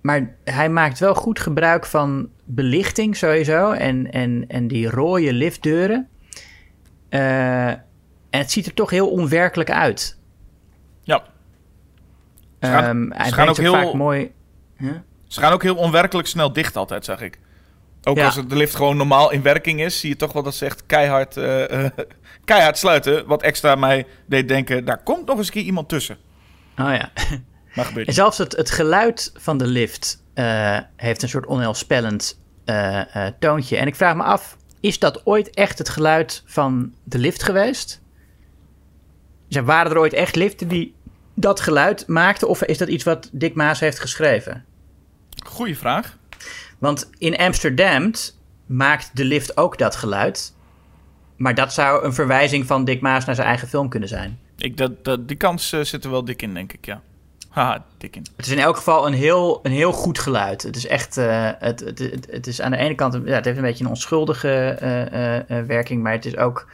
Maar hij maakt wel goed gebruik van belichting sowieso en, en, en die rode liftdeuren. Eh, en het ziet er toch heel onwerkelijk uit. Ja, gaan- Ehm, ze gaan ook heel- vaak mooi... Ze gaan ook heel onwerkelijk snel dicht altijd, zag ik. Ook Ja. als de lift gewoon normaal in werking is, zie je toch wel dat ze echt keihard, eh, eh, <laughs> keihard sluiten. Wat extra mij deed denken, daar komt nog eens een keer iemand tussen. Oh ja. <laughs> Maar gebeurt En zelfs het, het geluid van de lift eh, heeft een soort onheilspellend toontje. En ik vraag me af, is dat ooit echt het geluid van de lift geweest? Zeg, waren er ooit echt liften die dat geluid maakten? Of is dat iets wat Dick Maas heeft geschreven? Goeie vraag. Want in Amsterdam maakt de lift ook dat geluid. Maar dat zou een verwijzing van Dick Maas naar zijn eigen film kunnen zijn. Ik, dat, dat, die kans eh, zit er wel dik in, denk ik, ja. Haha, dik in. Het is in elk geval een heel, een heel goed geluid. Het is echt. eh, het, het, het, het is aan de ene kant. Ja, het heeft een beetje een onschuldige eh, werking. Maar het is ook.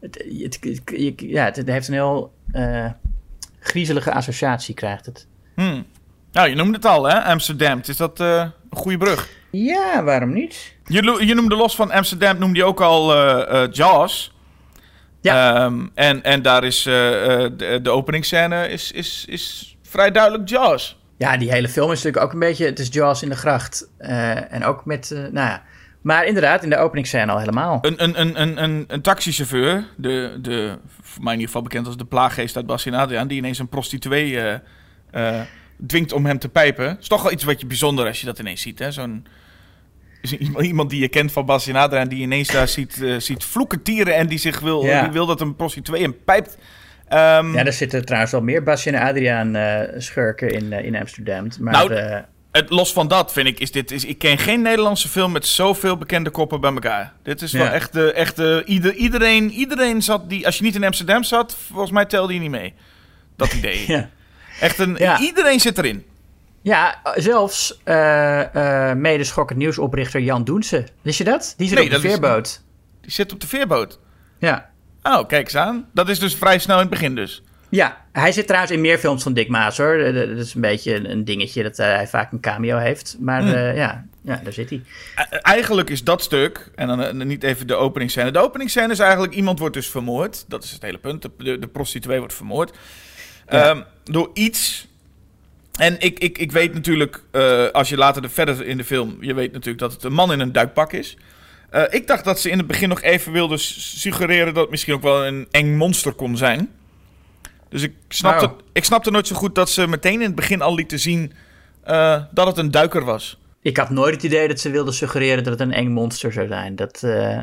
Het, het, ja, het, heeft een heel. eh, griezelige associatie, krijgt het. Hmm. Nou, je noemde het al, hè? Amsterdam. Is dat eh, een goede brug? Ja, waarom niet? Je, je noemde los van Amsterdam, noemde je ook al eh, Jaws. Ja. Ehm, en, en daar is de, de openingsscène is, is, is vrij duidelijk Jaws. Ja, die hele film is natuurlijk ook een beetje. Het is Jaws in de gracht. En ook met. nou ja. Maar inderdaad, in de openingsscène al helemaal. Een, een, een, een, een, een taxichauffeur, de, de, voor mij in ieder geval bekend als de plaaggeest uit Bassie en Adriaan, die ineens een prostituee eh, eh, dwingt om hem te pijpen. is toch wel iets wat je bijzonder als je dat ineens ziet. hè? Zo'n iemand- die je kent van Bassie en Adriaan, die ineens daar ziet, eh, ziet vloeken tieren en die zich wil, Ja. die wil dat een prostituee hem pijpt. Ehm, Ja, er zitten trouwens wel meer Basje en Adriaan schurken in, in Amsterdam. Maar Nou, eh, het, los van dat vind ik, is dit, is, ik ken geen Nederlandse film met zoveel bekende koppen bij elkaar. Dit is wel Ja. echt, de, echt de, ieder, iedereen, iedereen zat, die, als je niet in Amsterdam zat, volgens mij telde je niet mee. Dat <laughs> idee. ja. Echt een, Ja. iedereen zit erin. Ja, zelfs eh eh mede schokkend nieuwsoprichter Jan Doense. Wist je dat? Die zit Nee, op de is- veerboot. Die zit op de veerboot. Ja. Oh, kijk eens aan. Dat is dus vrij snel in het begin dus. ja, hij zit trouwens in meer films van Dick Maas hoor. Eh, Dat is een beetje een, een dingetje dat eh, hij vaak een cameo heeft. Maar Hmm. eh, ja, ja, daar zit hij. Eigenlijk is dat stuk, en dan niet even de openingsscène. De openingsscène is eigenlijk, iemand wordt dus vermoord. Dat is het hele punt. De, de, de prostituee wordt vermoord. Ja. Ehm, door iets... En ik, ik, ik weet natuurlijk, eh, als je later de, verder in de film... Je weet natuurlijk dat het een man in een duikpak is. Eh, ik dacht dat ze in het begin nog even wilden s- suggereren... dat het misschien ook wel een eng monster kon zijn. Dus ik snapte, Oh. ik snapte nooit zo goed dat ze meteen in het begin al lieten zien... eh, dat het een duiker was. Ik had nooit het idee dat ze wilden suggereren dat het een eng monster zou zijn. Dat, eh,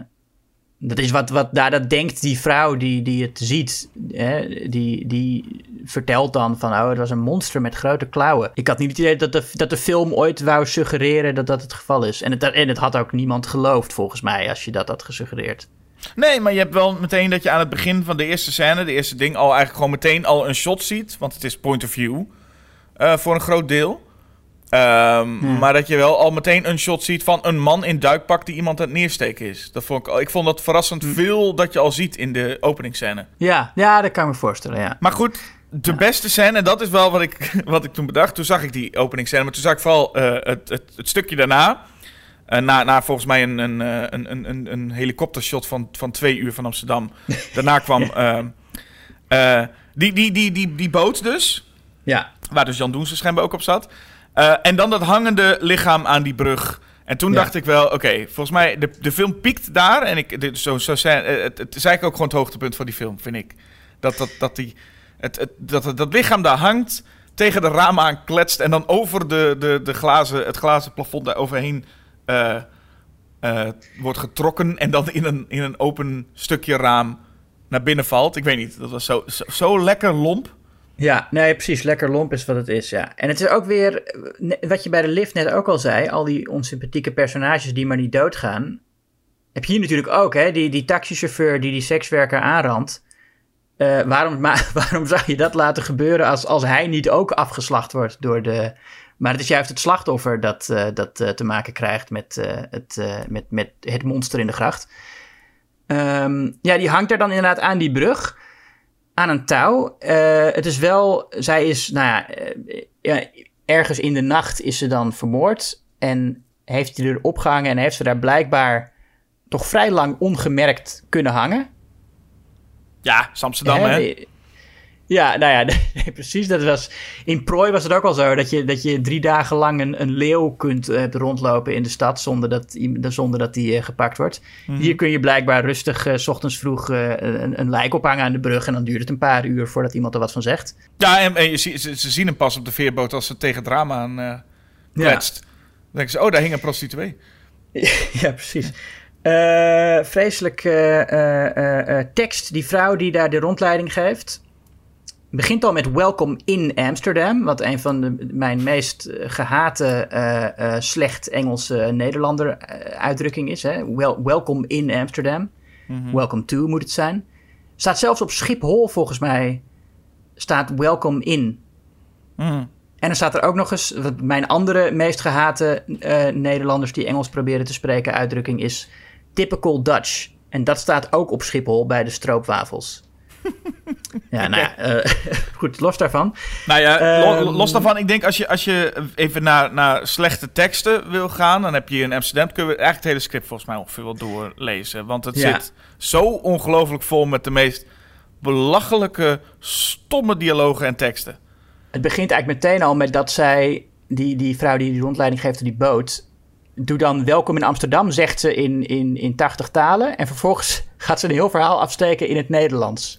dat is wat, wat daar dat denkt die vrouw die, die het ziet. Hè? Die, die vertelt dan van, oh, het was een monster met grote klauwen. Ik had niet het idee dat de, dat de film ooit wou suggereren dat dat het geval is. En het, en het had ook niemand geloofd, volgens mij, als je dat had gesuggereerd. Nee, maar je hebt wel meteen dat je aan het begin van de eerste scène, de eerste ding, al eigenlijk gewoon meteen al een shot ziet. Want het is point of view eh, voor een groot deel. Ehm, Maar dat je wel al meteen een shot ziet van een man in duikpak die iemand aan het neersteken is. Dat vond ik, ik vond dat verrassend veel dat je al ziet in de openingsscène. Ja, ja, dat kan ik me voorstellen, ja. Maar goed, de beste scène, en dat is wel wat ik, <laughs> wat ik toen bedacht. Toen zag ik die openingsscène, maar toen zag ik vooral eh, het, het, het stukje daarna. Eh, na, na volgens mij een, een, eh, een, een, een, helikoptershot van, van twee uur van Amsterdam. <laughs> Daarna kwam ehm, eh, die, die, die, die, die boot dus. Ja, Waar dus Jan Doense schijnbaar ook op zat. Eh, en dan dat hangende lichaam aan die brug. En toen Ja. dacht ik wel, oké, volgens mij, de, de film piekt daar. En ik, zo, zo zijn, eh, het, het is eigenlijk ook gewoon het hoogtepunt van die film, vind ik. Dat, dat, dat, die, het, het, dat, dat, dat lichaam daar hangt, tegen de ramen aan kletst... en dan over de, de, de glazen, het glazen plafond daar overheen eh, eh, wordt getrokken... en dan in een, in een open stukje raam naar binnen valt. Ik weet niet, dat was zo, zo, lekker lomp. Ja, nee, precies. Lekker lomp is wat het is, ja. En het is ook weer, eh, wat je bij de lift net ook al zei, al die onsympathieke personages die maar niet doodgaan. Heb je hier natuurlijk ook, hè? Die, die taxichauffeur die die sekswerker aanrandt. Waarom, <laughs> waarom zou je dat laten gebeuren als, als hij niet ook afgeslacht wordt door de... Maar het is juist het slachtoffer dat, eh, dat eh, te maken krijgt met, eh, het, met, met het monster in de gracht. Ehm, ja, die hangt er dan inderdaad aan die brug aan een touw. Het is wel, zij is, nou ja, ja, ergens in de nacht is ze dan vermoord. En heeft hij er opgehangen en heeft ze daar blijkbaar toch vrij lang ongemerkt kunnen hangen. Ja, Amsterdam, Hè, hè? Ja, nou ja, <laughs> nee, precies. Dat was, in prooi was het ook al zo dat je, dat je drie dagen lang een, een leeuw kunt eh, rondlopen in de stad zonder dat, zonder dat die eh, gepakt wordt. Hier kun je blijkbaar rustig eh, s ochtends vroeg een, een lijk ophangen aan de brug en dan duurt het een paar uur voordat iemand er wat van zegt. Ja, en, en je ze, ze zien hem pas op de veerboot als ze tegen raam aan kletst. Dan denken ze, oh, daar hing een prostituee. <laughs> ja, precies. Vreselijk tekst. Die vrouw die daar de rondleiding geeft. Begint al met Welcome in Amsterdam. Wat een van de, mijn meest eh, gehate eh, eh, slecht Engelse Nederlander uitdrukking is. Hè? Wel, welcome in Amsterdam. Welcome to moet het zijn. Staat zelfs op Schiphol volgens mij. Staat Welcome in. Mhm. En dan staat er ook nog eens, wat mijn andere meest gehate eh, Nederlanders die Engels proberen te spreken uitdrukking is typical Dutch. En dat staat ook op Schiphol bij de stroopwafels. <laughs> ja, nou ja, eh, <laughs> goed, los daarvan. Nou ja, Ehm, los daarvan, ik denk als je, als je even naar, naar slechte teksten wil gaan, dan heb je in Amsterdam, kun je eigenlijk het hele script volgens mij ongeveer wel doorlezen. Want het Ja. zit zo ongelooflijk vol met de meest belachelijke, stomme dialogen en teksten. Het begint eigenlijk meteen al met dat zij, die, die vrouw die die rondleiding geeft op die boot, doe dan welkom in Amsterdam, zegt ze in, in, in 80 talen. En vervolgens <laughs> gaat ze een heel verhaal afsteken in het Nederlands.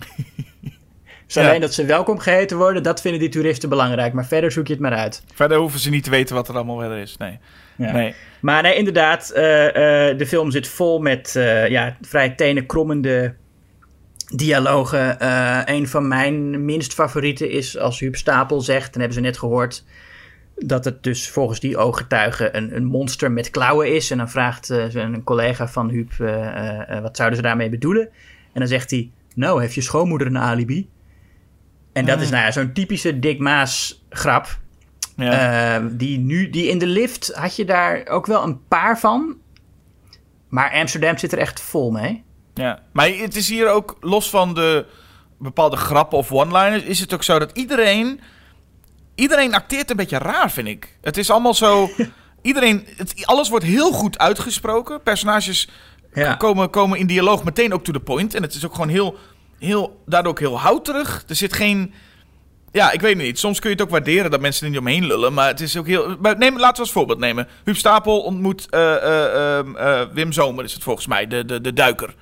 Dus Ja. alleen dat ze welkom geheten worden, dat vinden die toeristen belangrijk. Maar verder zoek je het maar uit. Verder hoeven ze niet te weten wat er allemaal verder is. Nee. Ja. nee. Maar nee, inderdaad, eh, eh, de film zit vol met eh, ja, vrij tenenkrommende dialogen. Een van mijn minst favorieten is als Huub Stapel zegt, dan hebben ze net gehoord, dat het dus volgens die ooggetuigen een, een monster met klauwen is. En dan vraagt eh, een collega van Huub, eh, eh, wat zouden ze daarmee bedoelen? En dan zegt hij, nou, heeft je schoonmoeder een alibi? En dat is nou ja, zo'n typische Dick Maas grap. Ja. Die, nu, die in de lift had je daar ook wel een paar van. Maar Amsterdam zit er echt vol mee. Ja, maar het is hier ook los van de bepaalde grappen of one-liners, is het ook zo dat iedereen. Iedereen acteert een beetje raar, vind ik. Het is allemaal zo. <laughs> iedereen. Het, alles wordt heel goed uitgesproken. Personages Ja. komen, komen in dialoog meteen ook to the point. En het is ook gewoon heel. heel daardoor ook heel houterig. Er zit geen. Ja, ik weet het niet. Soms kun je het ook waarderen dat mensen er niet omheen lullen. Maar het is ook heel. Maar neem, laten we als voorbeeld nemen. Huub Stapel ontmoet eh, eh, ehm, eh, Wim Zomer, is het volgens mij, de, de, de duiker.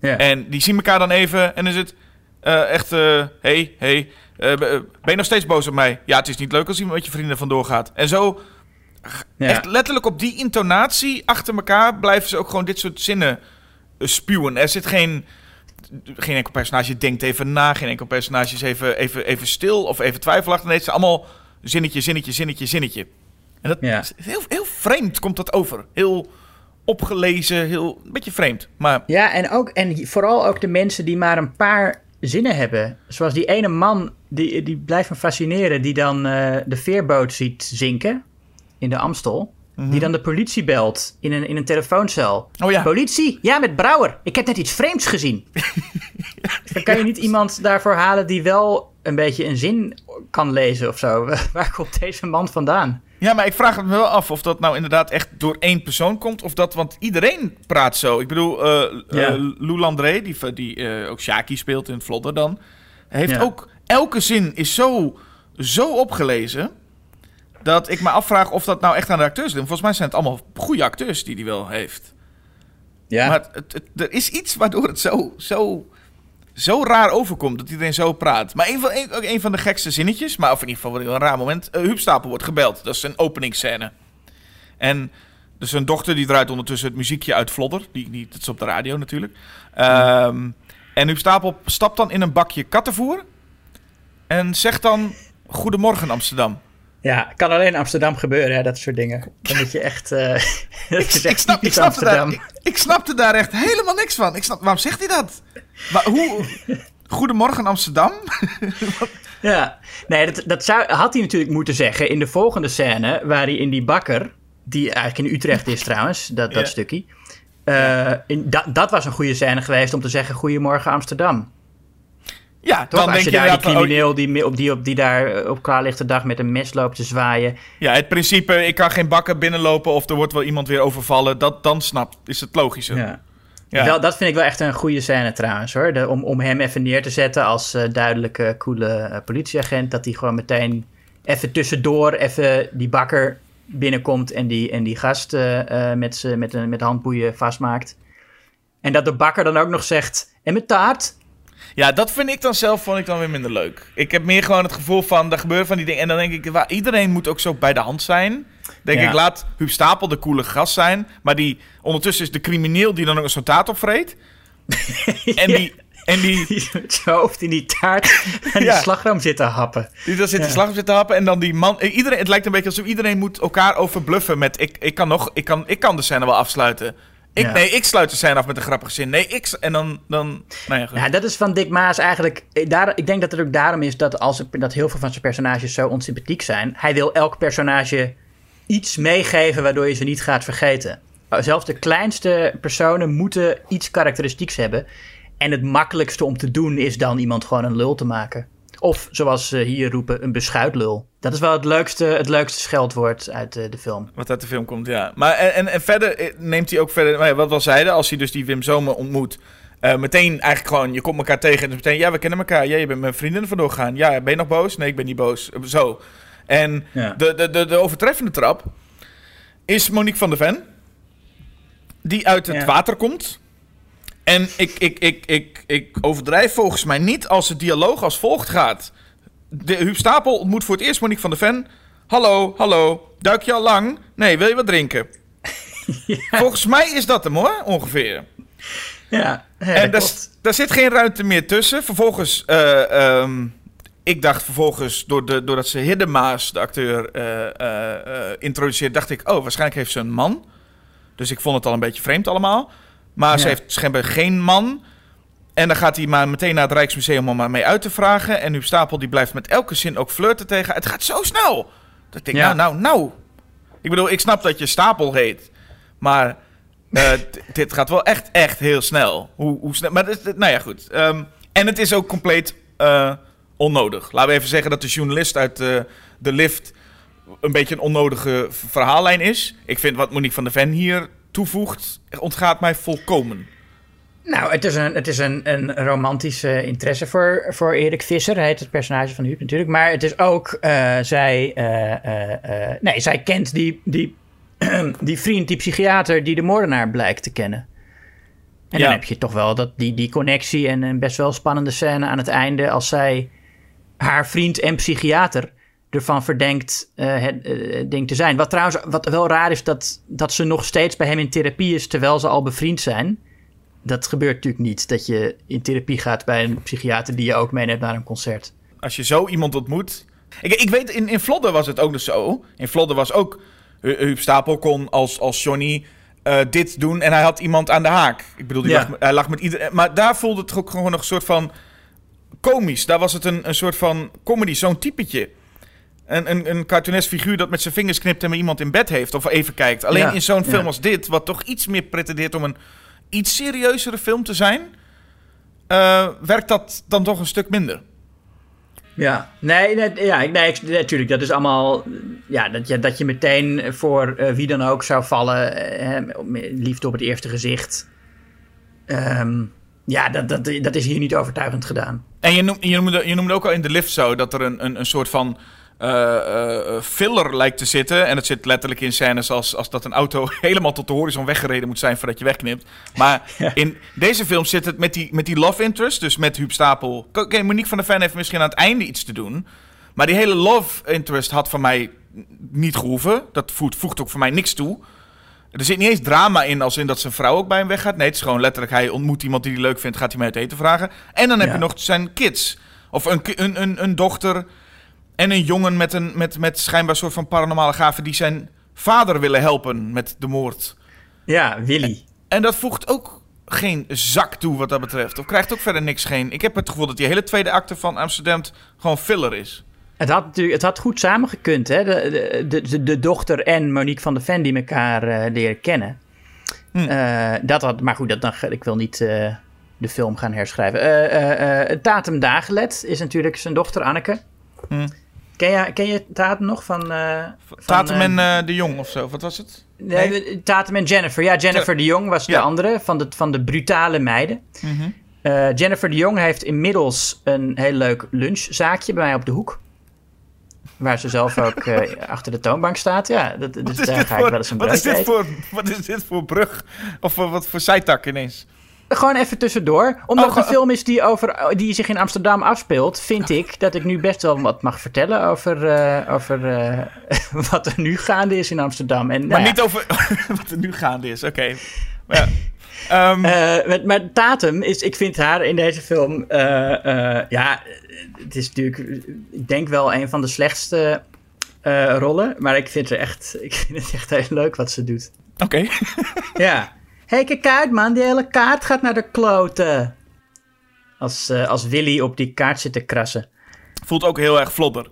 Ja. En die zien elkaar dan even en dan is het eh, echt, eh hey, hey, eh, ben je nog steeds boos op mij? Ja, het is niet leuk als iemand met je vrienden vandoor gaat. En zo, Ja. echt letterlijk op die intonatie achter elkaar blijven ze ook gewoon dit soort zinnen spuwen. Er zit geen, geen enkel personage denkt even na, geen enkel personage is even, even, even stil of even twijfelachtig. Nee, het is allemaal zinnetje, zinnetje, zinnetje, zinnetje. En dat Ja. is heel, heel vreemd komt dat over. Heel opgelezen, heel, een beetje vreemd. Maar Ja, en, ook, en vooral ook de mensen die maar een paar zinnen hebben. Zoals die ene man, die, die blijft me fascineren, die dan eh, de veerboot ziet zinken in de Amstel. Die dan de politie belt in een, in een telefooncel. Oh ja. Politie? Ja, met Brouwer. Ik heb net iets vreemds gezien. <laughs> Dan kan je niet iemand daarvoor halen die wel een beetje een zin kan lezen of zo. <laughs> Waar komt deze man vandaan? Ja, maar ik vraag me wel af of dat nou inderdaad echt door één persoon komt. Of dat, want iedereen praat zo. Ik bedoel, Ja. eh, Lou Landré, die, die eh, ook Shaki speelt in Vlodder dan. Heeft Ja. ook, elke zin is zo, zo opgelezen. Dat ik me afvraag of dat nou echt aan de acteurs ligt. Volgens mij zijn het allemaal goede acteurs die hij wel heeft. Ja. Maar het, het- er is iets waardoor het zo, zo, zo raar overkomt dat iedereen zo praat. Maar een van, een, ook een van de gekste zinnetjes, maar of in ieder geval een raar moment. Uh, wordt gebeld. Dat is een openingsscène. En dus zijn dochter die draait ondertussen het muziekje uit Vlodder. Die, dat is op de radio natuurlijk. Ehm, en Huub Stapel stapt dan in een bakje kattenvoer. En zegt dan... Goedemorgen Amsterdam. Ja, kan alleen in Amsterdam gebeuren, hè, dat soort dingen. Dan moet je echt. <laughs> Ik, snap, snapte daar, Amsterdam. ik, ik snapte daar echt helemaal niks van. Ik snap, waarom zegt hij dat? Maar hoe... Goedemorgen Amsterdam? <laughs> Ja, nee, dat, dat zou, had hij natuurlijk moeten zeggen in de volgende scène, waar hij in die bakker, die eigenlijk in Utrecht is trouwens, dat, dat Ja. stukje. eh, in, dat, dat was een goede scène geweest om te zeggen: Goedemorgen Amsterdam. Ja, Toch? dan Als denk je daar die oh, crimineel die, op, die, op, die daar eh, op klaarlichte dag met een mes loopt te zwaaien. ja, het principe, ik kan geen bakken binnenlopen of er wordt wel iemand weer overvallen. Dat, dan snap, is het logischer. Ja. Ja. Wel, dat vind ik wel echt een goede scène trouwens hoor. De, om, om hem even neer te zetten als eh, duidelijke, coole eh, politieagent. Dat hij gewoon meteen even tussendoor even die bakker binnenkomt en die, en die gast eh, met, met, een- met handboeien vastmaakt. En dat de bakker dan ook nog zegt, en met taart? Ja, dat vind ik dan zelf vond ik dan weer minder leuk. Ik heb meer gewoon het gevoel van, er gebeuren van die dingen. En dan denk ik, iedereen moet ook zo bij de hand zijn. Denk Ja. ik, laat Huub Stapel de coole gast zijn. Maar die, ondertussen is de crimineel die dan ook een zo'n taart opvreet. <laughs> En die, en die, <laughs> Die met zijn hoofd in die taart <laughs> en Ja. die slagroom zit te happen. die daar zit de slag op zit te happen. En dan die man, eh, iedereen, het lijkt een beetje alsof iedereen moet elkaar overbluffen met, ik, ik kan nog, ik kan, ik kan de scène wel afsluiten. Ik, Ja. Nee, ik sluit de scène af met een grappige zin. Nee, ik, en dan, dan, nou ja. Ja, dat is van Dick Maas eigenlijk. eh, Daar, ik denk dat het ook daarom is dat, als, dat heel veel van zijn personages zo onsympathiek zijn. Hij wil elk personage iets meegeven waardoor je ze niet gaat vergeten. Zelfs de kleinste personen moeten iets karakteristieks hebben. En het makkelijkste om te doen is dan iemand gewoon een lul te maken. Of zoals ze hier roepen, een beschuitlul. Dat is wel het leukste, het leukste scheldwoord uit eh, de film. Wat uit de film komt, ja. Maar en, en, en verder eh, neemt hij ook verder, wat we al zeiden, als hij dus die Wim Zomer ontmoet, eh, meteen eigenlijk gewoon, je komt elkaar tegen en dus meteen, ja, we kennen elkaar. Ja, je bent mijn vriendin vandoor gegaan. Ja, ben je nog boos? Nee, ik ben niet boos. Eh, Zo. En Ja. de, de, de, de overtreffende trap is Monique van der Ven, die uit het Ja. water komt. En ik, ik, ik, ik, ik overdrijf volgens mij niet als het dialoog als volgt gaat. De Huub Stapel ontmoet voor het eerst Monique van der Ven. Hallo, hallo. Duik je al lang? Nee, wil je wat drinken? <laughs> Volgens mij is dat hem hoor, ongeveer. Ja, en daar, daar zit geen ruimte meer tussen. Vervolgens, eh, ehm, ik dacht vervolgens, door de, doordat ze Hiddemaas, de acteur, eh, introduceert, dacht ik, oh, waarschijnlijk heeft ze een man. Dus ik vond het al een beetje vreemd allemaal. Maar ze heeft schijnbaar geen man. En dan gaat hij maar meteen naar het Rijksmuseum om maar mee uit te vragen. En Huub Stapel die blijft met elke zin ook flirten tegen. Het gaat zo snel. Dat ik denk, nou, nou, nou. Ik bedoel, ik snap dat je Stapel heet. Maar eh, <laughs> dit gaat wel echt, echt heel snel. Hoe, hoe snel. Maar dit- nou ja, goed. Ehm, en het is ook compleet eh, onnodig. Laten we even zeggen dat de journalist uit eh, de lift een beetje een onnodige verhaallijn is. Ik vind wat Monique van der Ven hier toevoegt, ontgaat mij volkomen. Nou, het is een, het is een, een romantische interesse voor, voor Erik Visser. Hij heet het personage van Huub natuurlijk. Maar het is ook, eh, zij, eh, eh, nee, zij kent die, die, <clears throat> die vriend, die psychiater, die de moordenaar blijkt te kennen. En Ja. dan heb je toch wel dat, die, die connectie en een best wel spannende scène aan het einde. Als zij haar vriend en psychiater ervan verdenkt eh, het eh, ding te zijn. Wat trouwens wat wel raar is, dat, dat ze nog steeds bij hem in therapie is terwijl ze al bevriend zijn. Dat gebeurt natuurlijk niet, dat je in therapie gaat bij een psychiater die je ook meeneemt naar een concert. Als je zo iemand ontmoet. Ik, ik weet, in, in Vlodder was het ook dus zo. In Vlodder was ook. Hu- Huub Stapel kon als, als Johnny eh, dit doen en hij had iemand aan de haak. Ik bedoel, die Ja. lag, hij lag met iedereen. Maar daar voelde het ook gewoon nog een soort van komisch. Daar was het een, een soort van comedy, zo'n typetje. Een, een, een cartoonesk figuur dat met zijn vingers knipt en met iemand in bed heeft of even kijkt. Alleen Ja, in zo'n film ja. als dit, wat toch iets meer pretendeert om een iets serieuzere film te zijn, eh, werkt dat dan toch een stuk minder. Ja, nee, nee, ja, nee, natuurlijk. Dat is allemaal. Ja, dat je, dat je meteen voor eh, wie dan ook zou vallen. eh, liefde op het eerste gezicht. Ehm, ja, dat, dat, dat is hier niet overtuigend gedaan. En je, noem, je, noemde, je noemde ook al in de lift zo dat er een, een, een soort van eh, eh, filler lijkt te zitten. En het zit letterlijk in scènes als, als dat een auto <laughs> helemaal tot de horizon weggereden moet zijn voordat je wegknipt. Maar <laughs> Ja. in deze film zit het met die, met die love interest, dus met Huub Stapel. Oké, Monique van der Ven heeft misschien aan het einde iets te doen. Maar die hele love interest had van mij niet gehoeven. Dat voegt, voegt ook voor mij niks toe. Er zit niet eens drama in als in dat zijn vrouw ook bij hem weggaat. Nee, het is gewoon letterlijk, hij ontmoet iemand die hij leuk vindt, gaat hij mee uit eten vragen. En dan heb Ja. je nog zijn kids. Of een, een, een, een dochter en een jongen met, een, met, met schijnbaar soort van paranormale gaven... die zijn vader willen helpen met de moord. Ja, Willy. En dat voegt ook geen zak toe wat dat betreft. Of krijgt ook verder niks geen... Ik heb het gevoel dat die hele tweede acte van Amsterdam gewoon filler is. Het had, natuurlijk, het had goed samengekund, hè? De, de, de, de dochter en Monique van der Ven die elkaar eh, leren kennen. Hm. Eh, dat had, maar goed, dat, dan, ik wil niet eh, de film gaan herschrijven. Tatum Dagelet is natuurlijk zijn dochter Anneke. Hm. Ken je, ken je Tatum nog van... van, Tatum en eh, de Jong of zo, wat was het? Nee, Tatum en Jennifer. Ja, Jennifer de Jong was de andere van de, van de brutale meiden. Eh, Jennifer de Jong heeft inmiddels een heel leuk lunchzaakje bij mij op de hoek. Waar ze zelf ook <laughs> achter de toonbank staat. Ja, dat, dus daar ga ik voor, wel eens een wat, is dit voor, wat is dit voor brug? Of voor, wat voor zijtak ineens? Gewoon even tussendoor. Omdat Oh, het een ge- film is die, over, die zich in Amsterdam afspeelt, vind ik dat ik nu best wel wat mag vertellen over, eh, over eh, <laughs> wat er nu gaande is in Amsterdam. En, Maar nou ja, niet over <laughs> wat er nu gaande is, oké. Maar Ja. <laughs> Ehm, Eh, met, maar Tatum is, ik vind haar in deze film, ja, het is natuurlijk, ik denk wel een van de slechtste rollen, maar ik vind, er echt, ik vind het echt heel leuk wat ze doet. Oké. Ja. Hey, kijk uit man, die hele kaart gaat naar de kloten. Als, eh, als Willy op die kaart zit te krassen. Voelt ook heel erg Vlodder.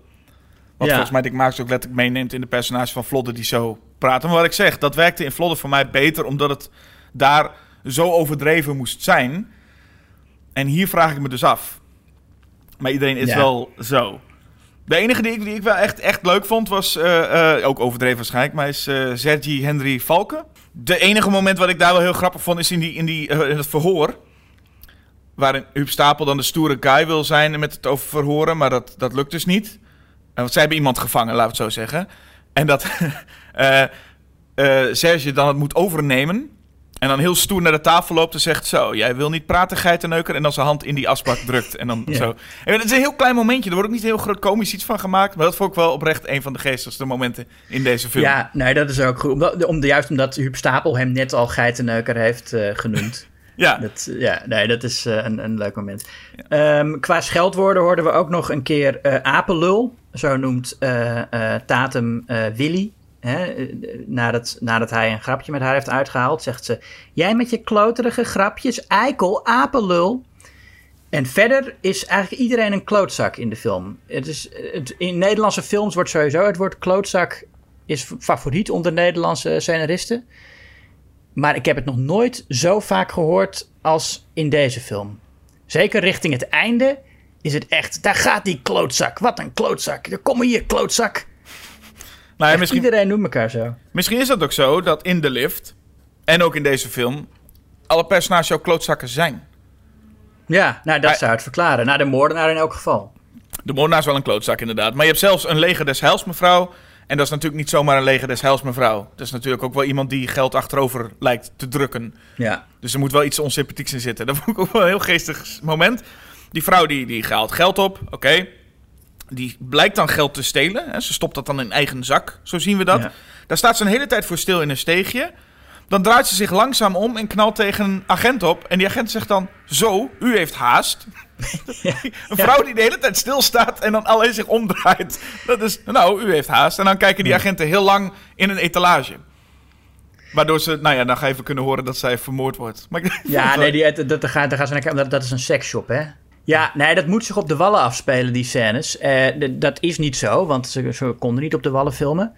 Wat Ja. volgens mij Dick Maas ook letterlijk meeneemt in de personage van Vlodder die zo praten. Maar wat ik zeg, dat werkte in Vlodder voor mij beter omdat het daar zo overdreven moest zijn. En hier vraag ik me dus af. Maar iedereen is Ja. wel zo. De enige die ik, die ik wel echt, echt leuk vond was, eh, eh, ook overdreven waarschijnlijk, maar is Sergi Henry Valken. De enige moment wat ik daar wel heel grappig vond is in, die, in, die, eh, in het verhoor. Waarin Huub Stapel dan de stoere guy wil zijn met het over verhoren, maar dat, dat lukt dus niet. Want zij hebben iemand gevangen, we het zo zeggen. En dat <laughs> eh eh Serge dan het moet overnemen. En dan heel stoer naar de tafel loopt en zegt zo... Jij wil niet praten, geitenneuker. En dan zijn hand in die asbak drukt. En dan <laughs> Ja. zo. En het is een heel klein momentje. Er wordt ook niet heel groot komisch iets van gemaakt. Maar dat vond ik wel oprecht een van de geestigste momenten in deze film. Ja, nee, dat is ook goed. Omdat, om, juist omdat Huub Stapel hem net al geitenneuker heeft eh, genoemd. <laughs> Ja. Dat, ja, nee, dat is eh, een, een leuk moment. Ehm, qua scheldwoorden hoorden we ook nog een keer eh apenlul. Zo noemt eh, eh, Tatum eh, Willy. Hè, nadat, nadat hij een grapje met haar heeft uitgehaald, zegt ze: Jij met je kloterige grapjes, eikel, apenlul. En verder is eigenlijk iedereen een klootzak in de film. Het is, in Nederlandse films wordt sowieso het woord klootzak is favoriet onder Nederlandse scenaristen. Maar ik heb het nog nooit zo vaak gehoord als in deze film. Zeker richting het einde is het echt... Daar gaat die klootzak. Wat een klootzak. Kom hier, klootzak. Nou, ja, Echt, misschien, Iedereen noemt elkaar zo. misschien is dat ook zo dat in de lift... en ook in deze film... alle personages ook klootzakken zijn. Ja, nou dat zou het verklaren. Nou, de moordenaar in elk geval. De moordenaar is wel een klootzak, inderdaad. Maar je hebt zelfs een leger des heils, mevrouw. En dat is natuurlijk niet zomaar een leger des heils, mevrouw. Dat is natuurlijk ook wel iemand die geld achterover lijkt te drukken. Ja. Dus er moet wel iets onsympathieks in zitten. <laughs> Dat vond ik ook wel een heel geestig moment. Die vrouw die, die haalt geld op, oké. Die blijkt dan geld te stelen. Hè. Ze stopt dat dan in eigen zak, zo zien we dat. Ja. Daar staat ze een hele tijd voor stil in een steegje. Dan draait ze zich langzaam om en knalt tegen een agent op. En die agent zegt dan, zo, u heeft haast. <laughs> <laughs> Een vrouw die de hele tijd stilstaat en dan alleen zich omdraait. Dat is, nou, u heeft haast. En dan kijken die agenten heel lang in een etalage. Waardoor ze, nou ja, dan ga je even kunnen horen dat zij vermoord wordt. Maar Ja, <laughs> nee, die, dat, dat, gaan, daar gaan ze naar dat, dat is een seksshop, hè? Ja, nee, dat moet zich op de wallen afspelen, die scènes. Eh, dat is niet zo, want ze, konden niet op de wallen filmen.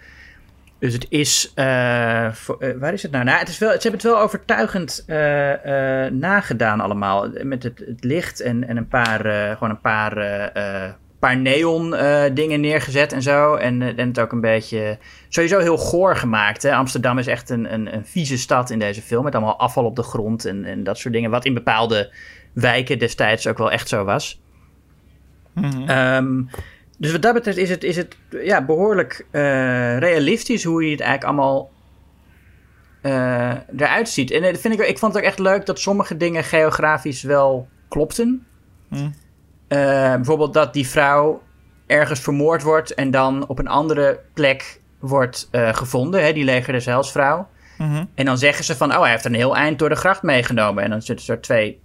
Dus het is. eh, eh, waar is het nou? nou het is wel, ze hebben het wel overtuigend nagedaan, allemaal. Met het, het licht en, en een paar. gewoon een paar. paar neon dingen neergezet en zo. En, en het ook een beetje. Sowieso heel goor gemaakt. Hè? Amsterdam is echt een, een, een vieze stad in deze film. Met allemaal afval op de grond en, en dat soort dingen. Wat in bepaalde wijken destijds ook wel echt zo was. Ehm, dus wat dat betreft is het, is het ja, behoorlijk eh, realistisch hoe je het eigenlijk allemaal eh, eruit ziet. En eh, dat vind ik, ik vond het ook echt leuk dat sommige dingen geografisch wel klopten. Eh, bijvoorbeeld dat die vrouw ergens vermoord wordt en dan op een andere plek wordt gevonden, hè, die leger Heilsvrouw. Mhm. En dan zeggen ze van, oh, hij heeft een heel eind door de gracht meegenomen. En dan zitten er twee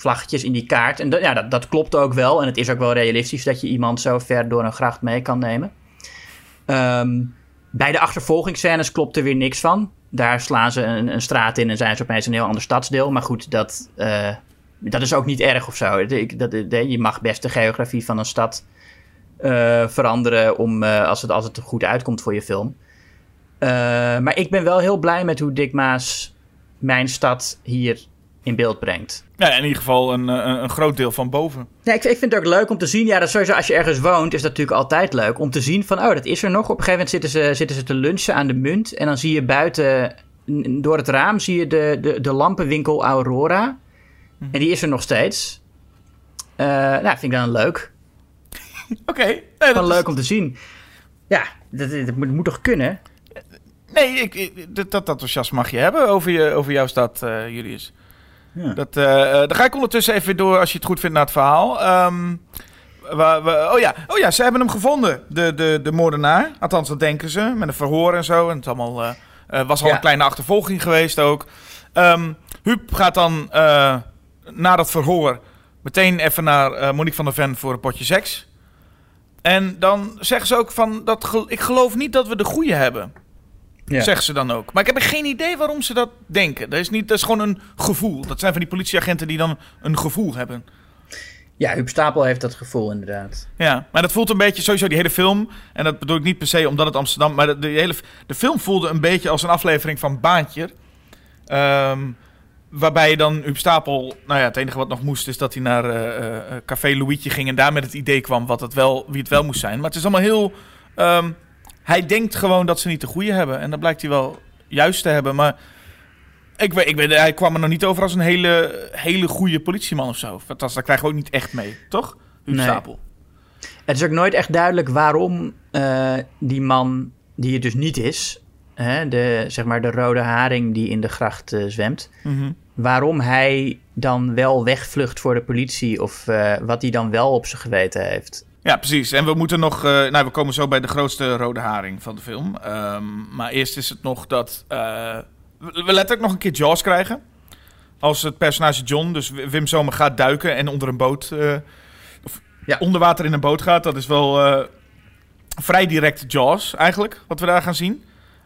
vlaggetjes in die kaart. En ja, dat, dat klopt ook wel. En het is ook wel realistisch dat je iemand zo ver door een gracht mee kan nemen. Ehm, bij de achtervolgingsscènes klopt er weer niks van. Daar slaan ze een, een straat in en zijn ze opeens een heel ander stadsdeel. Maar goed, dat, eh, dat is ook niet erg of zo. Ik- Dat, je mag best de geografie van een stad eh, veranderen om, eh, als, het, als het goed uitkomt voor je film. Maar ik ben wel heel blij met hoe Dick Maas mijn stad hier in beeld brengt. Ja, in ieder geval een, eh, een, een groot deel van boven. Ja, ik, ik vind het ook leuk om te zien. Ja, dat sowieso als je ergens woont, is dat natuurlijk altijd leuk. Om te zien van, oh, dat is er nog. Op een gegeven moment zitten ze, zitten ze te lunchen aan de munt. En dan zie je buiten, door het raam, zie je de, de, de lampenwinkel Aurora. En die is er nog steeds. Eh nou, vind ik dan leuk. <laughs> Oké. Nee, dat is- leuk om te zien. Ja, dat, dat moet, moet toch kunnen? Nee, ik, ik- dat, dat enthousiasme mag je hebben over, je, over jouw stad, eh, Julius. Ja. Dat, eh, eh, dan ga ik ondertussen even door, als je het goed vindt, naar het verhaal. Ehm, we, oh, ja. oh ja, ze hebben hem gevonden, de, de, de moordenaar. Althans, dat denken ze, met een verhoor en zo. En het allemaal, eh, was al Ja. een kleine achtervolging geweest ook. Huub gaat dan na dat verhoor meteen even naar Monique van der Ven voor een potje seks. En dan zeggen ze ook van, dat ik geloof niet dat we de goede hebben. Ja. Zeggen ze dan ook. Maar ik heb geen idee waarom ze dat denken. Dat is, niet, dat is gewoon een gevoel. Dat zijn van die politieagenten die dan een gevoel hebben. Ja, Huub Stapel heeft dat gevoel inderdaad. Ja, maar dat voelt een beetje sowieso die hele film. En dat bedoel ik niet per se omdat het Amsterdam. Maar de, de hele, de film voelde een beetje als een aflevering van Baantje. Ehm, waarbij je dan Huub Stapel. Nou ja, het enige wat nog moest is dat hij naar eh, eh, eh, Café Louietje ging. En daar met het idee kwam wat het wel, wie het wel moest zijn. Maar het is allemaal heel. ehm, hij denkt gewoon dat ze niet de goede hebben. En dat blijkt hij wel juist te hebben. Maar ik weet, ik weet, hij kwam er nog niet over als een hele, hele goede politieman of zo. Dat, dat krijgen we ook niet echt mee, toch? Huub Nee. Stapel. Het is ook nooit echt duidelijk waarom eh, die man, die het dus niet is, hè, de, zeg maar de rode haring die in de gracht eh, zwemt, Mhm. waarom hij dan wel wegvlucht voor de politie of eh, wat hij dan wel op zijn geweten heeft. Ja, precies. En we moeten nog. eh, nou, we komen zo bij de grootste rode haring van de film. Ehm, maar eerst is het nog dat. eh, we letterlijk nog een keer Jaws krijgen. Als het personage John, dus Wim Zomer, gaat duiken en onder een boot. eh, of Ja. onder water in een boot gaat. Dat is wel vrij direct Jaws, eigenlijk, wat we daar gaan zien.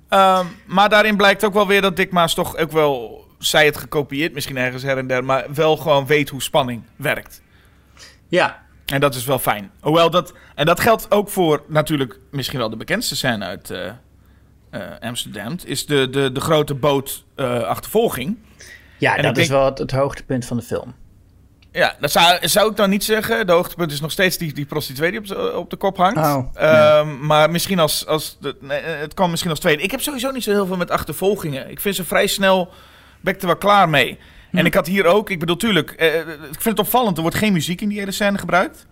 Ehm, maar daarin blijkt ook wel weer dat Dick Maas toch ook wel. Zij het gekopieerd, misschien ergens her en der. Maar wel gewoon weet hoe spanning werkt. Ja, En dat is wel fijn. Hoewel dat. En dat geldt ook voor natuurlijk misschien wel de bekendste scène uit eh, eh, Amsterdam. Is de, de, de grote bootachtervolging. ja En dat is wel het, het hoogtepunt van de film. ja, dat zou, zou ik dan niet zeggen. De hoogtepunt is nog steeds die, die prostituee die op, z'n- op de kop hangt. Oh, Ehm, Maar misschien als. als de, nee, eh, het kan misschien als tweede. Ik heb sowieso niet zo heel veel met achtervolgingen. Ik vind ze vrij snel. Ben ik er wel klaar mee. Hm. En ik had hier ook. Ik bedoel, tuurlijk. eh, ik vind het opvallend. Er wordt geen muziek in die hele scène gebruikt.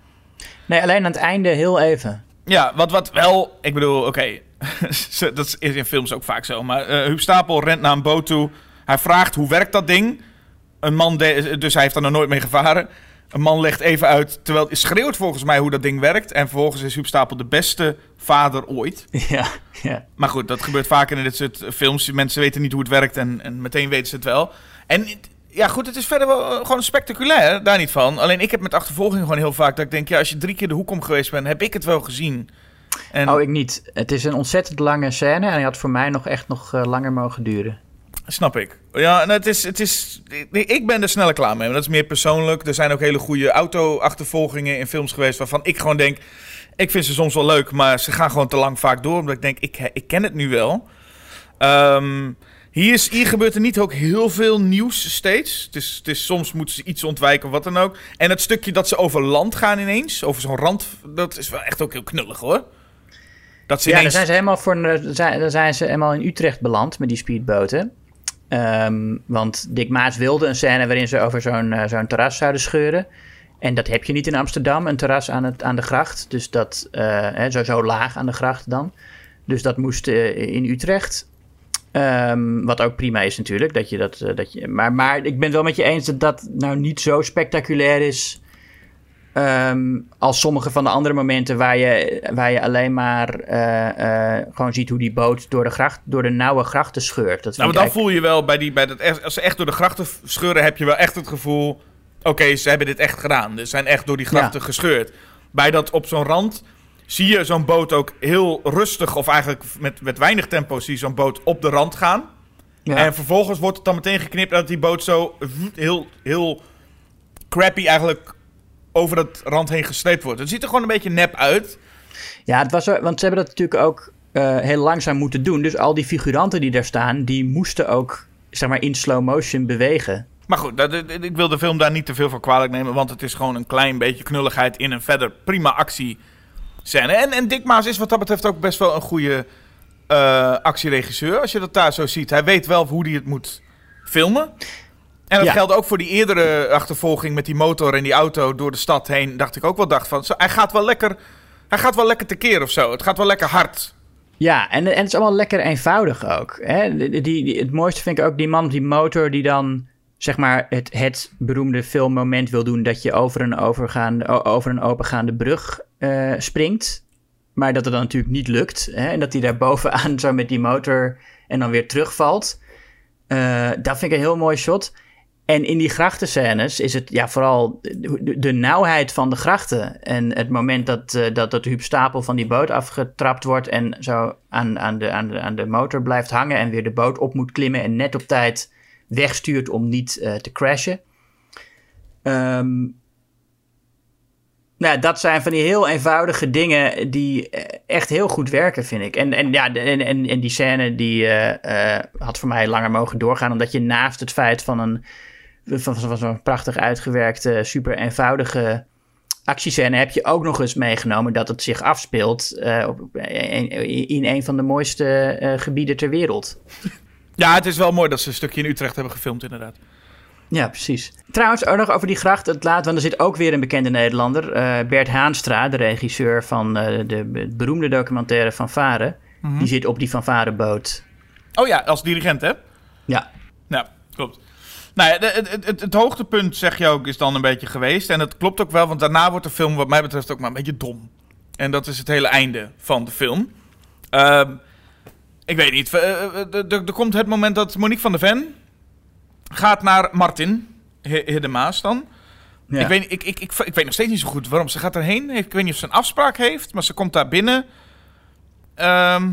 Nee, alleen aan het einde heel even. Ja, wat, wat wel, ik bedoel, oké, <laughs> dat is in films ook vaak zo. Maar eh Huub Stapel rent naar een boot toe. Hij vraagt hoe werkt dat ding. Een man, de- dus hij heeft er nog nooit mee gevaren. Een man legt even uit, terwijl het schreeuwt volgens mij hoe dat ding werkt. En vervolgens is Huub Stapel de beste vader ooit. <laughs> Ja, ja. Maar goed, dat gebeurt vaker in dit soort films. Mensen weten niet hoe het werkt en, en meteen weten ze het wel. En ja, goed, het is verder wel eh, gewoon spectaculair, daar niet van. Alleen ik heb met achtervolging gewoon heel vaak dat ik denk... ja, als je drie keer de hoek om geweest bent, heb ik het wel gezien. En, Oh, ik niet. Het is een ontzettend lange scène en hij had voor mij nog echt nog eh, langer mogen duren. Snap ik. Ja, en het is, het is, ik- ik ben er sneller klaar mee. Maar dat is meer persoonlijk. Er zijn ook hele goede auto-achtervolgingen in films geweest... waarvan ik gewoon denk... ik vind ze soms wel leuk, maar ze gaan gewoon te lang vaak door. Omdat ik denk, ik, ik ken het nu wel. Ehm, hier, is, hier gebeurt er niet ook heel veel nieuws steeds. Het is, het is, soms moeten ze iets ontwijken of wat dan ook. En het stukje dat ze over land gaan ineens... over zo'n rand, dat is wel echt ook heel knullig, hoor. Dat ze Ja, ineens... zijn ze helemaal voor zijn, dan zijn ze helemaal in Utrecht beland met die speedboten. Ehm, want Dick Maas wilde een scène waarin ze over zo'n eh, zo'n terras zouden scheuren. En dat heb je niet in Amsterdam, een terras aan, het, aan de gracht. Dus dat, eh, hè, zo, zo laag aan de gracht dan. Dus dat moest eh, in Utrecht. Ehm, wat ook prima is natuurlijk. Dat je dat, eh, dat je, maar, maar ik ben het wel met je eens dat dat nou niet zo spectaculair is. Ehm, als sommige van de andere momenten waar je, waar je alleen maar eh, eh, gewoon ziet hoe die boot door de, gracht, door de nauwe grachten scheurt. Dat Nou, maar dan voel je wel bij die, bij dat, als ze echt door de grachten scheuren, heb je wel echt het gevoel. Oké, ze hebben dit echt gedaan. Ze zijn echt door die grachten Ja. gescheurd. Bij dat op zo'n rand zie je zo'n boot ook heel rustig, of eigenlijk met, met weinig tempo, zie je zo'n boot op de rand gaan. Ja. En vervolgens wordt het dan meteen geknipt dat die boot zo heel, heel crappy eigenlijk over dat rand heen gesleept wordt. Het ziet er gewoon een beetje nep uit. Ja, het was, want ze hebben dat natuurlijk ook eh, heel langzaam moeten doen. Dus al die figuranten die daar staan, die moesten ook zeg maar in slow motion bewegen. Maar goed, dat- ik wil de film daar niet te veel voor kwalijk nemen. Want het is gewoon een klein beetje knulligheid in een verder prima actie scène. En, en Dick Maas is wat dat betreft ook best wel een goede eh, actieregisseur. Als je dat daar zo ziet. Hij weet wel hoe hij het moet filmen. En dat Ja. geldt ook voor die eerdere achtervolging met die motor en die auto door de stad heen. Dacht ik ook wel dacht van, zo, hij gaat wel lekker, hij gaat wel lekker tekeer of zo. Het gaat wel lekker hard. Ja, en, en het is allemaal lekker eenvoudig ook. Hè? Die, die, het mooiste vind ik ook die man op die motor die dan zeg maar het, het beroemde filmmoment wil doen dat je over een, overgaande, over een opengaande brug eh, springt. Maar dat het dan natuurlijk niet lukt. Hè? En dat hij daar bovenaan <laughs> zo met die motor en dan weer terugvalt. Eh, dat vind ik een heel mooi shot. En in die grachtenscènes is het ja, vooral de, de- de nauwheid van de grachten. En het moment dat, eh, dat, dat Huub Stapel van die boot afgetrapt wordt... en zo aan, aan, de, aan, de, aan de motor blijft hangen... en weer de boot op moet klimmen en net op tijd wegstuurt om niet te crashen. Ehm, nou, dat zijn van die heel eenvoudige dingen die eh, echt heel goed werken, vind ik. En, en, ja, en, en, en die scène die eh, eh, had voor mij langer mogen doorgaan, omdat je naast het feit van een van, van, zo'n prachtig uitgewerkte, super eenvoudige actiescène heb je ook nog eens meegenomen dat het zich afspeelt op, in, in een van de mooiste gebieden ter wereld. Ja, het is wel mooi dat ze een stukje in Utrecht hebben gefilmd inderdaad. Ja, precies. Trouwens, ook nog over die gracht, het laat, want er zit ook weer een bekende Nederlander, eh, Bert Haanstra, de regisseur van eh, de be- beroemde documentaire Van Varen. Die zit op die Van Varen boot. Oh ja, als dirigent hè? Ja, Ja, klopt. Nou ja, het, het, het, het hoogtepunt, zeg je ook, is dan een beetje geweest. En dat klopt ook wel, want daarna wordt de film wat mij betreft ook maar een beetje dom. En dat is het hele einde van de film. Ehm, ik weet niet, eh, er komt het moment dat Monique van der Ven gaat naar Martin, He- Heer de Maas dan. ja. Ik, weet, ik, ik, ik, ik weet nog steeds niet zo goed waarom ze gaat erheen. Ik weet niet of ze een afspraak heeft, maar ze komt daar binnen. Ehm,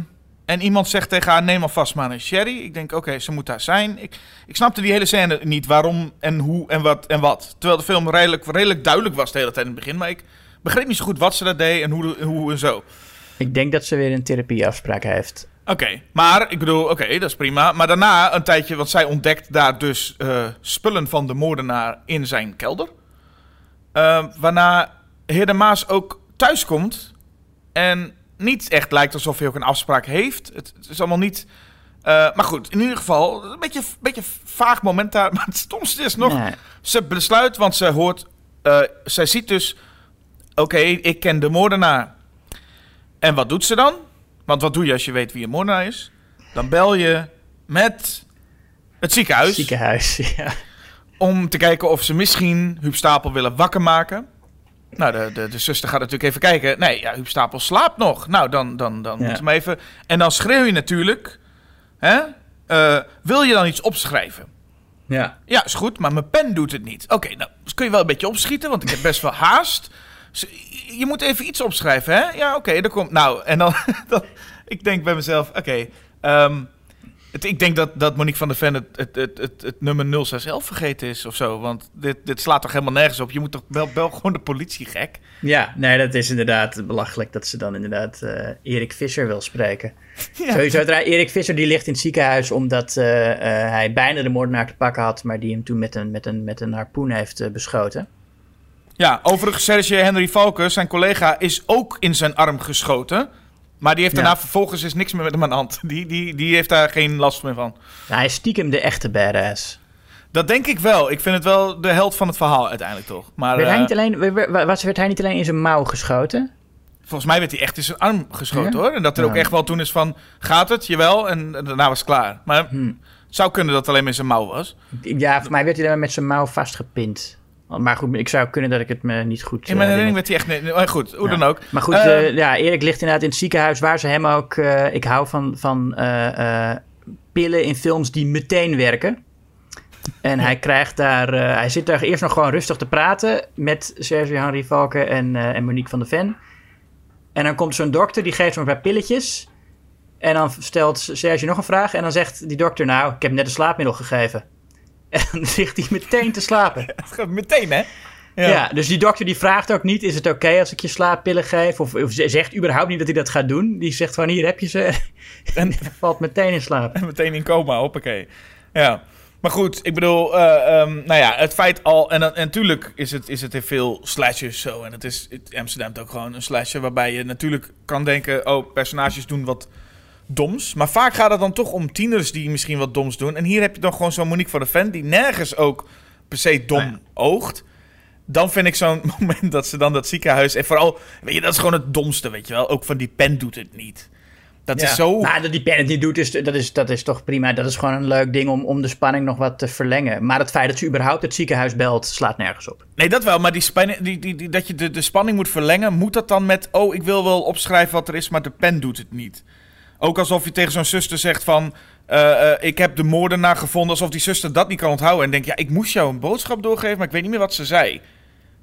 en iemand zegt tegen haar, neem alvast maar een sherry. Ik denk, oké, ze moet daar zijn. Ik, ik snapte die hele scène niet, waarom en hoe en wat en wat. Terwijl de film redelijk, redelijk duidelijk was de hele tijd in het begin. Maar ik begreep niet zo goed wat ze daar deed en hoe, hoe en zo. ik denk dat ze weer een therapieafspraak heeft. Oké, maar ik bedoel, oké, dat is prima. Maar daarna een tijdje, want zij ontdekt daar dus eh, spullen van de moordenaar in zijn kelder. Eh, waarna heer de Maas ook thuis komt en niet echt lijkt alsof hij ook een afspraak heeft. Het, het is allemaal niet... eh, maar goed, in ieder geval, een beetje, beetje vaag moment daar. <laughs> Maar het stomste is nog, ze besluit, want ze hoort... eh, zij ziet dus, oké, ik ken de moordenaar. En wat doet ze dan? Want wat doe je als je weet wie een moordenaar is? Dan bel je met het ziekenhuis Ziekenhuis, <laughs> ja. om te kijken of ze misschien Huub Stapel willen wakker maken. Nou, de, de, de zuster gaat natuurlijk even kijken. Nee, ja, Huub Stapel slaapt nog. Nou, dan, dan, dan Ja. moeten we even... En dan schreeuw je natuurlijk... Hè? Eh, wil je dan iets opschrijven? Ja. Ja, is goed, maar mijn pen doet het niet. Oké, nou, dus kun je wel een beetje opschieten, want ik heb best wel haast. Je moet even iets opschrijven, hè? Ja, oké, dan komt... Nou, en dan... <laughs> dan ik denk bij mezelf, oké... ehm, het, ik denk dat, dat Monique van der Ven het, het, het, het, het nummer 061 vergeten is of zo. Want dit, dit slaat toch helemaal nergens op? Je moet toch bel gewoon de politie, gek? Ja, nee, dat is inderdaad belachelijk dat ze dan inderdaad eh, Erik Visser wil spreken. <laughs> Sowieso, trouwens, Erik Visser die ligt in het ziekenhuis omdat eh, eh, hij bijna de moordenaar te pakken had, maar die hem toen met een, met een, met een harpoen heeft beschoten. Ja, overigens, Serge Henry Valken, zijn collega, is ook in zijn arm geschoten. Maar die heeft Ja. daarna vervolgens is niks meer met hem aan de hand. Die, die, die heeft daar geen last meer van. hij is stiekem de echte badass. Dat denk ik wel. Ik vind het wel de held van het verhaal uiteindelijk toch. Maar Werd, hij eh, niet alleen, wa- was, werd hij niet alleen in zijn mouw geschoten? volgens mij werd hij echt in zijn arm geschoten Ja? hoor. En dat er ook echt wel toen is van, gaat het? Jawel. En, daarna was het klaar. Maar Hm. het zou kunnen dat het alleen maar in zijn mouw was. Ja, voor mij werd hij daar met zijn mouw vastgepind. Maar goed, ik zou kunnen dat ik het me niet goed... In mijn eh, herinnering werd hij echt... Nee, maar goed, hoe Ja. dan ook. Maar goed, Eh, eh, ja, Erik ligt inderdaad in het ziekenhuis waar ze hem ook... eh, ik hou van, van pillen in films die meteen werken. En hij <laughs> krijgt daar... hij zit daar eerst nog gewoon rustig te praten met Sergio Henry Valken en, en Monique van der Ven. En dan komt zo'n dokter, die geeft hem een paar pilletjes. En dan stelt Sergio nog een vraag en dan zegt die dokter... Nou, ik heb net een slaapmiddel gegeven. En dan ligt hij meteen te slapen. <laughs> meteen hè. Ja. dus die dokter die vraagt ook niet: is het oké als ik je slaappillen geef? Of, of ze- zegt überhaupt niet dat hij dat gaat doen. Die zegt gewoon: hier heb je ze. <laughs> En valt meteen in slaap. En <laughs> meteen in coma, hoppakee. Ja. Maar goed, ik bedoel, eh, ehm, nou ja, het feit al... En, en natuurlijk is het, is het in veel slashers zo. En het is het, Amsterdam ook gewoon een slasher... waarbij je natuurlijk kan denken... oh, personages doen wat doms. Maar vaak gaat het dan toch om tieners die misschien wat doms doen. En hier heb je dan gewoon zo'n Monique van der Ven... die nergens ook per se dom Nee. oogt. Dan vind ik zo'n <laughs> moment dat ze dan dat ziekenhuis... en vooral, weet je, dat is gewoon het domste, weet je wel. Ook van die pen doet het niet. Dat is zo... Nou, dat die pen het niet doet, is, dat, is, dat is toch prima. Dat is gewoon een leuk ding om, om de spanning nog wat te verlengen. Maar het feit dat ze überhaupt het ziekenhuis belt, slaat nergens op. Nee, dat wel, maar die spanning, die, die, die, dat je de, de spanning moet verlengen, moet dat dan met... Oh, ik wil wel opschrijven wat er is, maar de pen doet het niet. Ook alsof je tegen zo'n zuster zegt van... eh, eh, ik heb de moordenaar gevonden, alsof die zuster dat niet kan onthouden. En denkt, ja, ik moest jou een boodschap doorgeven, maar ik weet niet meer wat ze zei.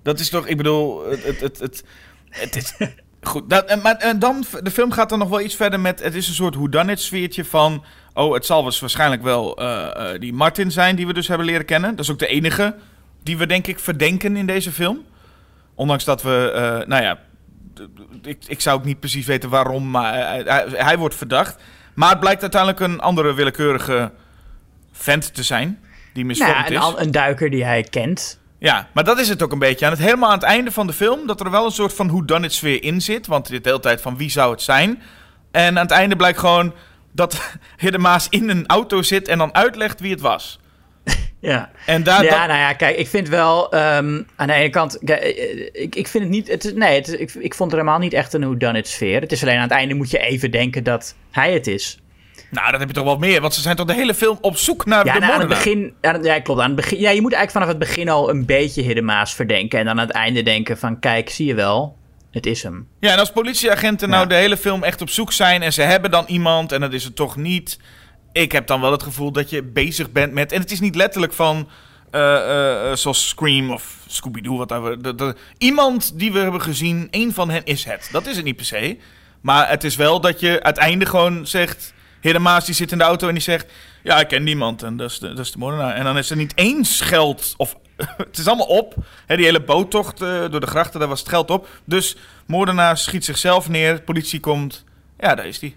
Dat is toch, ik bedoel, het, het, het, het, het is... <laughs> Goed, dat, en, en dan, de film gaat dan nog wel iets verder met... Het is een soort whodunit sfeertje van... Oh, het zal dus waarschijnlijk wel eh, eh, die Martin zijn die we dus hebben leren kennen. Dat is ook de enige die we denk ik verdenken in deze film. Ondanks dat we, eh, nou ja, ik, ik zou ook niet precies weten waarom, maar hij, hij, hij wordt verdacht. Maar het blijkt uiteindelijk een andere willekeurige vent te zijn, die misvormd Nou, ja, een, is. een duiker die hij kent. Ja, maar dat is het ook een beetje. Aan het, helemaal aan het einde van de film, dat er wel een soort van whodunit sfeer in zit. Want dit de hele tijd van wie zou het zijn. En aan het einde blijkt gewoon dat <laughs> Hidde Maas in een auto zit en dan uitlegt wie het was. Ja. En daar, ja, dat- nou ja, kijk, ik vind wel ehm, aan de ene kant, kijk, eh, ik, ik vind het niet, het, nee, het, ik, ik vond het helemaal niet echt een whodunit sfeer. Het is alleen aan het einde moet je even denken dat hij het is. nou, dat heb je toch wel meer. Want ze zijn toch de hele film op zoek naar Ja, de nou, aan het begin, aan ja, klopt. Aan het begin, ja, je moet eigenlijk vanaf het begin al een beetje Hidde Maas verdenken. En dan aan het einde denken van, kijk, zie je wel, het is hem. Ja, en als politieagenten nou de hele film echt op zoek zijn en ze hebben dan iemand en dat is het toch niet. Ik heb dan wel het gevoel dat je bezig bent met. En het is niet letterlijk van. eh, eh, eh, zoals Scream of Scooby-Doo, wat we. Iemand die we hebben gezien, één van hen is het. Dat is het niet per se. Maar het is wel dat je uiteindelijk gewoon zegt. Heer die zit in de auto en die zegt. Ja, ik ken niemand en dat is de, dat is de moordenaar. En dan is er niet eens geld. Of <laughs> het is allemaal op. Die hele boottocht door de grachten, daar was het geld op. Dus moordenaar schiet zichzelf neer. Politie komt. Ja, daar is die.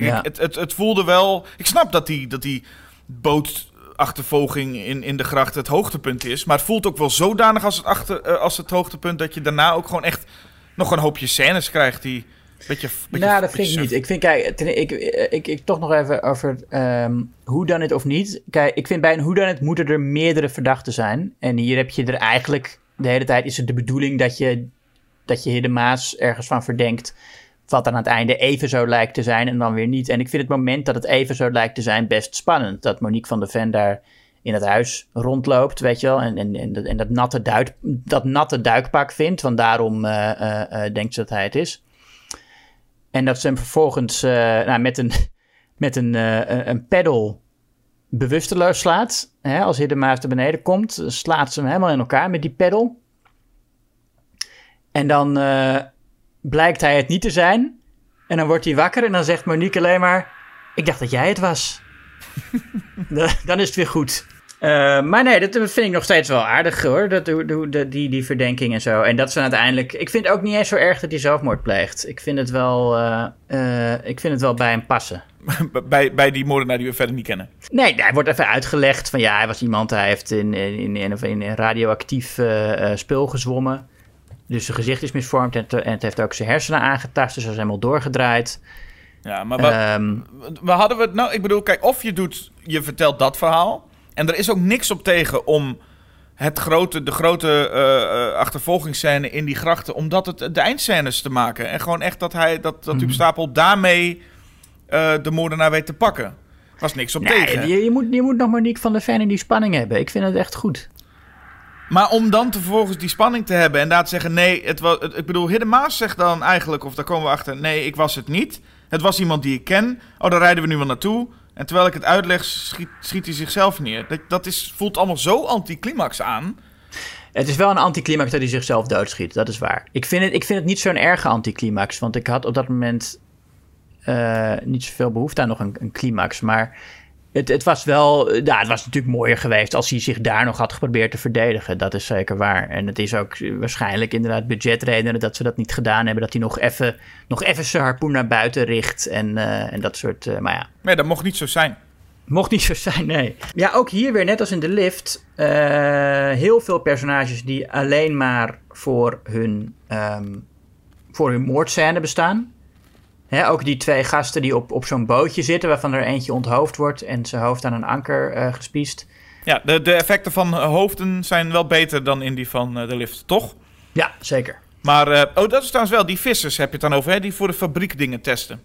Denk Ja. ik, het, het, het voelde wel. Ik snap dat die, dat die bootachtervolging in, in de gracht het hoogtepunt is. Maar het voelt ook wel zodanig als het, achter, eh, als het hoogtepunt. dat je daarna ook gewoon echt nog een hoopje scènes krijgt die. Beetje, beetje, nou, dat vind ik niet. Ik vind, kijk, ten- ik, ik, ik, ik toch nog even over ehm hoe dan het of niet. Kijk, ik vind bij een hoe dan het moeten er meerdere verdachten zijn. En hier heb je er eigenlijk, de hele tijd is het de bedoeling dat je, dat je hier de Maas ergens van verdenkt. Wat dan aan het einde even zo lijkt te zijn en dan weer niet. En ik vind het moment dat het even zo lijkt te zijn best spannend. Dat Monique van der Ven daar in het huis rondloopt, weet je wel. En, en, en, dat- en dat, natte duik, dat natte duikpak vindt. Want daarom eh, eh, eh, denkt ze dat hij het is. En dat ze hem vervolgens nou, met een, <laughs> met een, een- pedal bewusteloos slaat. Hè, als hij de maas naar beneden komt, slaat ze hem helemaal in elkaar met die pedal. En dan blijkt hij het niet te zijn. En dan wordt hij wakker en dan zegt Monique alleen maar... Ik dacht dat jij het was. <laughs> Dan- is het weer goed. Eh, maar nee, dat vind ik nog steeds wel aardig hoor. Dat, de- die, die verdenking en zo. En dat ze uiteindelijk. Ik vind het ook niet eens zo erg dat hij zelfmoord pleegt. Ik vind het wel, eh, eh, ik vind het wel bij hem passen. <laughs> bij, bij die moordenaar die we verder niet kennen. Nee, hij wordt even uitgelegd van ja, hij was iemand, hij heeft in, in, in, in, radioactief spul gezwommen. Dus zijn gezicht is misvormd en, te- en het heeft ook zijn hersenen aangetast, dus hij is helemaal doorgedraaid. Ja, maar wat, Ehm, we hadden we het nou? Ik bedoel, kijk, of je doet, je vertelt dat verhaal. En er is ook niks op tegen om het grote, de grote eh, achtervolgingsscène in die grachten, om dat het de eindscènes te maken. En gewoon echt dat hij, dat, dat. Huub Stapel daarmee eh, de moordenaar weet te pakken. Er was niks op nee, tegen. je, je, moet, je moet nog Monique van der Ven in die spanning hebben. Ik vind het echt goed. Maar om dan vervolgens die spanning te hebben en daar te zeggen: nee, het was. Ik bedoel, Hidde Maas zegt dan eigenlijk, of daar komen we achter: nee, ik was het niet. Het was iemand die ik ken. Oh, daar rijden we nu wel naartoe. En terwijl ik het uitleg, schiet, hij zichzelf neer. Dat, dat is, voelt allemaal zo anticlimax aan. Het is wel een anticlimax dat hij zichzelf doodschiet, dat is waar. Ik vind het, ik vind het niet zo'n erge anticlimax, want ik had op dat moment eh, niet zoveel behoefte aan nog een, een climax. Maar het, het was wel, ja, het was natuurlijk mooier geweest als hij zich daar nog had geprobeerd te verdedigen. Dat is zeker waar. En het is ook waarschijnlijk inderdaad budgetredenen dat ze dat niet gedaan hebben. Dat hij nog even, nog even zijn harpoen naar buiten richt en, eh, en dat soort, eh, maar ja. Nee, dat mocht niet zo zijn. Mocht niet zo zijn, nee. Ja, ook hier weer, net als in de lift, eh, heel veel personages die alleen maar voor hun, ehm, voor hun moordscène bestaan. Hè, ook die twee gasten die op, op zo'n bootje zitten, waarvan er eentje onthoofd wordt en zijn hoofd aan een anker eh, gespiest. Ja, de, de effecten van hoofden zijn wel beter dan in die van eh, de lift, toch? Ja, zeker. Maar, eh, oh, dat is trouwens wel, die vissers heb je het dan over, hè? Die voor de fabriek dingen testen.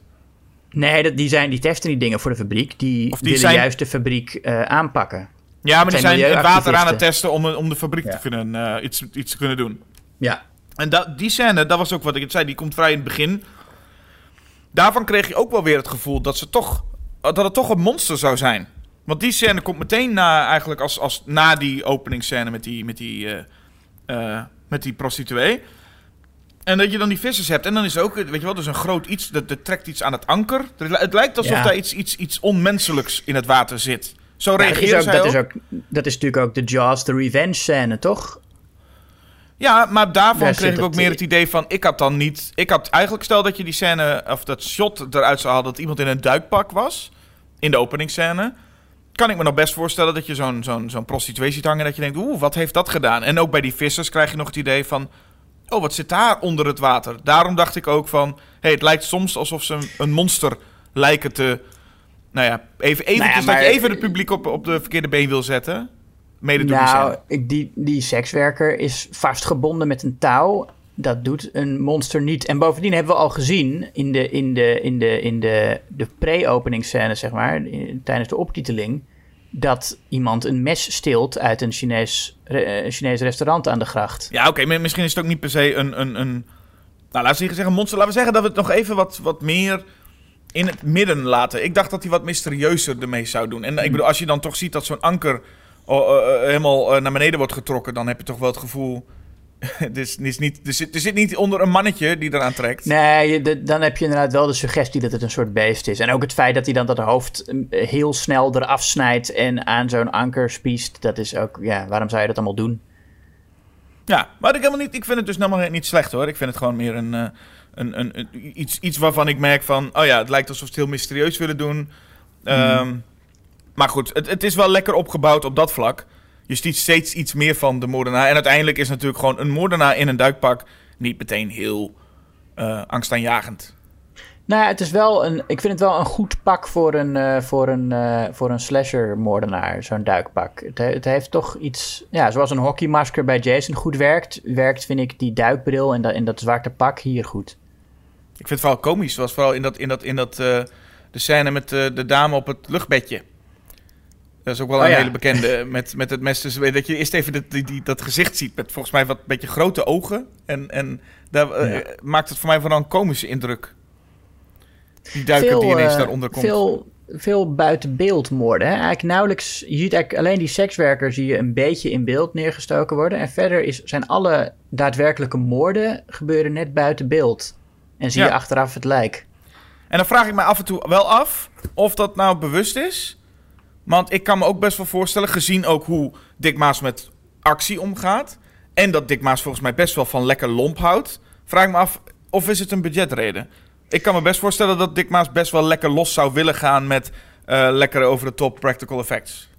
Nee, dat, die, zijn, die testen die dingen voor de fabriek. Die, Of die willen zijn- juist de fabriek aanpakken. Ja, maar die zijn het water aan het testen om, om de fabriek Ja. te kunnen, iets, iets te kunnen doen. Ja. En dat, die scène, dat was ook wat ik het zei, die komt vrij in het begin. Daarvan kreeg je ook wel weer het gevoel dat, ze toch, dat het toch een monster zou zijn. Want die scène komt meteen na, eigenlijk als, als na die openingsscène met die, met die, eh, eh, met die prostituee. En dat je dan die vissers hebt. En dan is er ook, weet je wel, dus een groot iets, dat, dat trekt iets aan het anker. Het lijkt alsof Ja. daar iets, iets, iets onmenselijks in het water zit. Zo Ja, dat, is ook, zij dat, is ook, dat is natuurlijk ook de Jaws, de revenge scène, toch? Ja, maar daarvan Daar kreeg ik ook meer het idee van... Ik had dan niet... Ik had eigenlijk stel dat je die scène... Of dat shot eruit zou halen dat iemand in een duikpak was. In de openingsscène. Kan ik me nog best voorstellen dat je zo'n zo'n zo'n prostituee ziet hangen... Dat je denkt, oeh, wat heeft dat gedaan? En ook bij die vissers krijg je nog het idee van... Oh, wat zit daar onder het water? Daarom dacht ik ook van... hey, het lijkt soms alsof ze een, een monster lijken te... Nou ja, even, eventjes maar- dat je even het publiek op, op de verkeerde been wil zetten. Mede door die Nou, die, die sekswerker is vastgebonden met een touw. Dat doet een monster niet. En bovendien hebben we al gezien in de, in de, in de, in de, de pre-openingsscène, zeg maar, in- tijdens de optiteling, dat iemand een mes steelt uit een Chinees, re- een Chinees restaurant aan de gracht. Ja, oké, misschien is het ook niet per se een... een, een nou, laten we zeggen monster. Laten we zeggen dat we het nog even wat, wat meer in het midden laten. Ik dacht dat hij wat mysterieuzer ermee zou doen. En ik bedoel, als je dan toch ziet dat zo'n anker eh, eh, helemaal eh, naar beneden wordt getrokken... dan heb je toch wel het gevoel... <laughs> het is, niet, er, zit, er zit niet onder een mannetje die eraan trekt. Nee, je- de- dan heb je inderdaad wel de suggestie dat het een soort beest is. En ook het feit dat hij dan dat hoofd eh, heel snel eraf snijdt en aan zo'n anker spiest. Dat is ook, ja, waarom zou je dat allemaal doen? Ja, maar ik, helemaal niet, ik vind het dus helemaal niet slecht hoor. Ik vind het gewoon meer een, eh, een, een, een- iets, iets waarvan ik merk van... Oh ja, het lijkt alsof ze het heel mysterieus willen doen. Ehm, Maar goed, het, het is wel lekker opgebouwd op dat vlak. Je ziet steeds iets meer van de moordenaar. En uiteindelijk is natuurlijk gewoon een moordenaar in een duikpak... niet meteen heel eh, angstaanjagend. Nou, ja, het is wel een, ik vind het wel een goed pak voor een, eh, voor een, eh, voor een slasher-moordenaar, zo'n duikpak. Het, he- het heeft toch iets, ja, zoals een hockeymasker bij Jason goed werkt, werkt, vind ik, die duikbril en dat, en dat zwarte pak hier goed. Ik vind het vooral komisch. Zoals vooral in, dat, in, dat, in dat, de scène met de dame op het luchtbedje. Dat is ook wel Oh een ja. hele bekende. <laughs> Met, met het mes. Dus dat je eerst even dat, die, die- dat gezicht ziet. Met volgens mij wat beetje grote ogen. En, en daar eh, maakt het voor mij vooral een komische indruk. Die duiker die ineens eh, daaronder komt. Veel, veel buiten beeld moorden. Hè? Eigenlijk nauwelijks, je ziet eigenlijk alleen die sekswerker zie je een beetje in beeld neergestoken worden. En verder is, zijn alle daadwerkelijke moorden gebeuren net buiten beeld. En zie Ja. je achteraf het lijk. En dan vraag ik me af en toe wel af of dat nou bewust is. Want ik kan me ook best wel voorstellen, gezien ook hoe Dick Maas met actie omgaat. En dat Dick Maas volgens mij best wel van lekker lomp houdt. Vraag ik me af, of is het een budgetreden? Ik kan me best voorstellen dat Dick Maas best wel lekker los zou willen gaan met eh lekker over de top practical effects.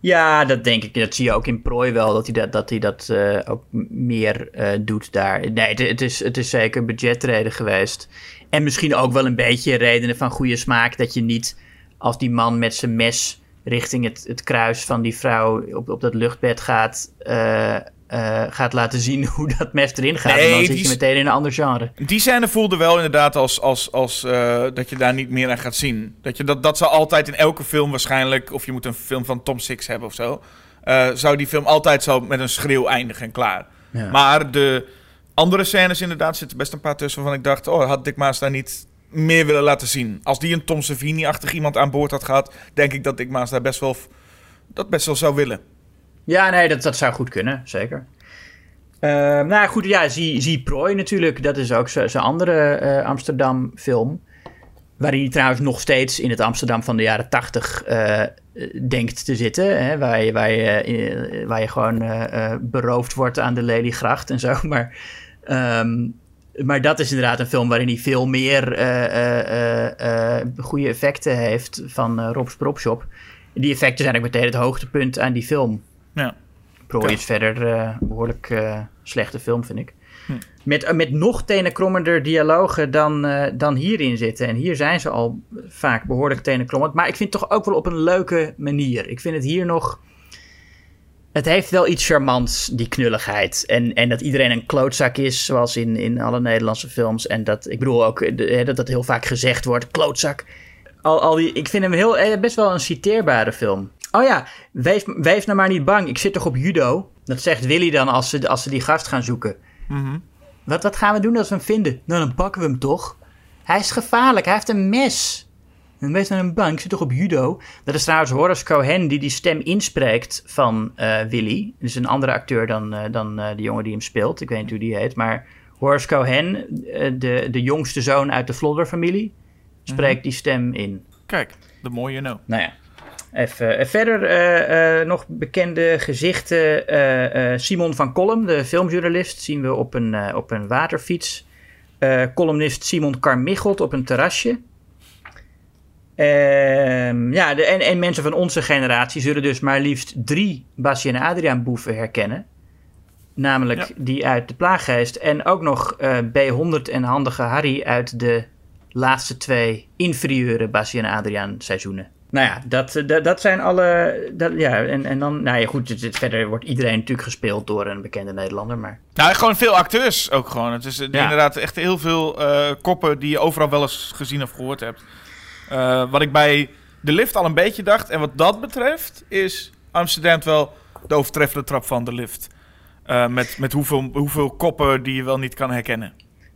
Ja, dat denk ik. Dat zie je ook in Prooi wel, dat hij dat, dat, hij dat eh, ook meer eh, doet daar. Nee, het, het, is, het is zeker budgetreden geweest. En misschien ook wel een beetje redenen van goede smaak, dat je niet als die man met zijn mes richting het, het kruis van die vrouw op, op dat luchtbed gaat, eh, eh, gaat laten zien <laughs> hoe dat mes erin gaat. Nee, en dan zit je meteen in een ander genre. Die scène voelde wel inderdaad als, als, als eh, dat je daar niet meer aan gaat zien. Dat, je, dat, dat zal altijd in elke film waarschijnlijk, of je moet een film van Tom Six hebben of zo, eh, zou die film altijd zo met een schreeuw eindigen en klaar. Ja. Maar de andere scènes inderdaad zitten best een paar tussen waarvan ik dacht, oh, had Dick Maas daar niet meer willen laten zien. Als die een Tom Savini-achtig iemand aan boord had gehad, denk ik dat Dick Maas daar best wel, dat best wel zou willen. Ja, nee, dat, dat zou goed kunnen, zeker. Ehm, nou goed, ja, zie, zie Prooi natuurlijk. Dat is ook zijn andere eh, Amsterdam-film. Waarin hij trouwens nog steeds in het Amsterdam van de jaren tachtig eh, denkt te zitten. Hè, waar, je, waar, je, eh, waar je gewoon beroofd wordt aan de Lelygracht en zo. <laughs> Maar ehm, Maar dat is inderdaad een film waarin hij veel meer eh, goede effecten heeft van Rob's Prop Shop. Die effecten zijn ook meteen het hoogtepunt aan die film. Ja. Prooi is verder een behoorlijk eh, slechte film, vind ik. Hm. Met, met nog tenenkrommender dialogen dan, dan hierin zitten. En hier zijn ze al vaak behoorlijk tenenkrommend. Maar ik vind het toch ook wel op een leuke manier. Ik vind het hier nog... Het heeft wel iets charmants, die knulligheid. En, en dat iedereen een klootzak is, zoals in, in alle Nederlandse films. En dat, ik bedoel ook de- dat dat heel vaak gezegd wordt, klootzak. Al, al die, ik vind hem heel, eh, best wel een citeerbare film. Oh ja, wees, wees nou maar niet bang, ik zit toch op judo? Dat zegt Willy dan als ze, als ze die gast gaan zoeken. Mhm. Wat, wat gaan we doen als we hem vinden? Nou, dan pakken we hem toch? Hij is gevaarlijk, hij heeft een mes. En wees nou een bang, ik zit toch op judo? Dat is trouwens Horace Cohen die die stem inspreekt van eh, Willy. Dus een andere acteur dan, eh, dan eh, de jongen die hem speelt. Ik weet niet hoe die heet, maar Horace Cohen, de, de jongste zoon uit de Flodder-familie, spreekt die stem in. Kijk, the more you know. Nou ja. Even, verder nog bekende gezichten. Simon van Kolm, de filmjournalist, zien we op een, op een waterfiets. Columnist Simon Carmichelt op een terrasje. Ehm, ja, de, en, en mensen van onze generatie zullen dus maar liefst drie Basje en Adriaan boeven herkennen. Namelijk Ja. die uit de Plaaggeest. En ook nog eh, B100 en Handige Harry uit de laatste twee inferieure Basje en Adriaan seizoenen. Nou ja, dat, eh, dat, dat zijn alle. Dat, ja, en, en dan, nou ja, goed, het, het- verder wordt iedereen natuurlijk gespeeld door een bekende Nederlander. Maar Nou, gewoon veel acteurs ook gewoon. Het is eh, Ja. inderdaad echt heel veel koppen die je overal wel eens gezien of gehoord hebt. Eh, wat ik bij de lift al een beetje dacht, en wat dat betreft, is Amsterdam wel de overtreffende trap van de lift. Eh, met met hoeveel, hoeveel koppen die je wel niet kan herkennen.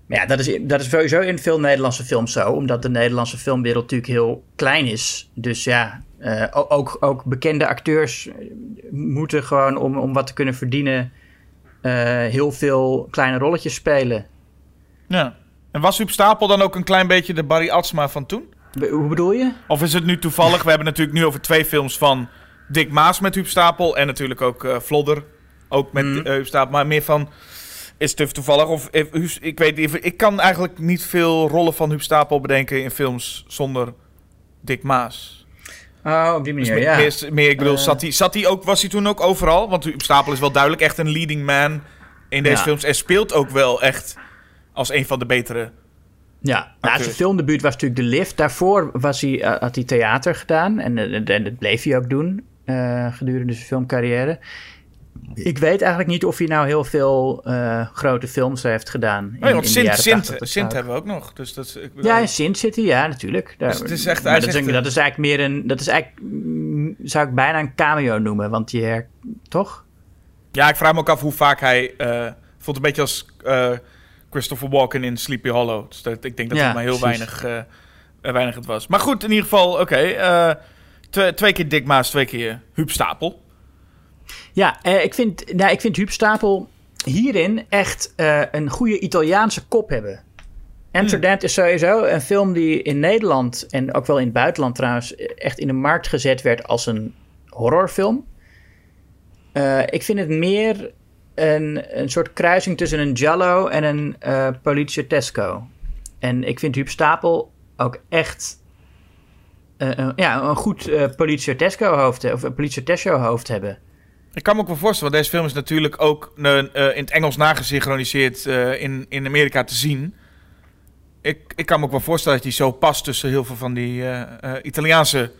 Maar ja, dat is, dat is sowieso in veel Nederlandse films zo. Omdat de Nederlandse filmwereld natuurlijk heel klein is. Dus ja, eh, ook, ook bekende acteurs moeten gewoon om, om wat te kunnen verdienen... heel veel kleine rolletjes spelen. Ja. En was Huub Stapel dan ook een klein beetje de Barry Atsma van toen? Be- hoe bedoel je? Of is het nu toevallig? We hebben natuurlijk nu over twee films van Dick Maas met Huub Stapel. En natuurlijk ook eh Vlodder. Ook met Huub Stapel. Maar meer van... Is het toevallig? Of eh, ik weet. Ik kan eigenlijk niet veel rollen van Huub Stapel bedenken in films zonder Dick Maas. Oh, op die Dus manier, meer, ja. meer, meer, ik bedoel, zat, hij, zat hij ook, was hij toen ook overal? Want Huub Stapel is wel duidelijk echt een leading man in deze Ja. films. En speelt ook wel echt als een van de betere. Ja, nou, zijn filmdebuut was natuurlijk De Lift. Daarvoor was hij, eh, had hij theater gedaan. En, eh, en dat bleef hij ook doen eh, gedurende zijn filmcarrière. Ik weet eigenlijk niet of hij nou heel veel grote films heeft gedaan. In, Nee, want in de Sint, jaren Sint, 80 tot Sint ook. hebben we ook nog. Dus dat is, ik bedoel- Ja, in Sint zit hij, ja, natuurlijk. Daar, Dus het is echt- maar dat, is dat eigenlijk meer een... Dat is eigenlijk, zou ik bijna een cameo noemen. Want je her- Toch? Ja, ik vraag me ook af hoe vaak hij... eh voelt een beetje als Christopher Walken in Sleepy Hollow. Dus dat, ik denk dat Ja, het maar heel precies. weinig, eh, eh, weinig het was. Maar goed, in ieder geval, oké. eh, twe- twee keer Dick Maas, twee keer Huub Stapel. Ja, ik, vind, nou, ik vind Huub Stapel hierin echt een goede Italiaanse kop hebben. Amsterdam is sowieso een film die in Nederland en ook wel in het buitenland trouwens echt in de markt gezet werd als een horrorfilm. Ik vind het meer een, een soort kruising tussen een Giallo en een eh Poliziotesco. En ik vind Huub Stapel ook echt eh, ja, een goed eh Poliziotesco hoofd, of een hoofd hebben. Ik kan me ook wel voorstellen, want deze film is natuurlijk ook in het Engels nagesynchroniseerd in, in Amerika te zien. Ik, ik kan me ook wel voorstellen dat die zo past tussen heel veel van die Italiaanse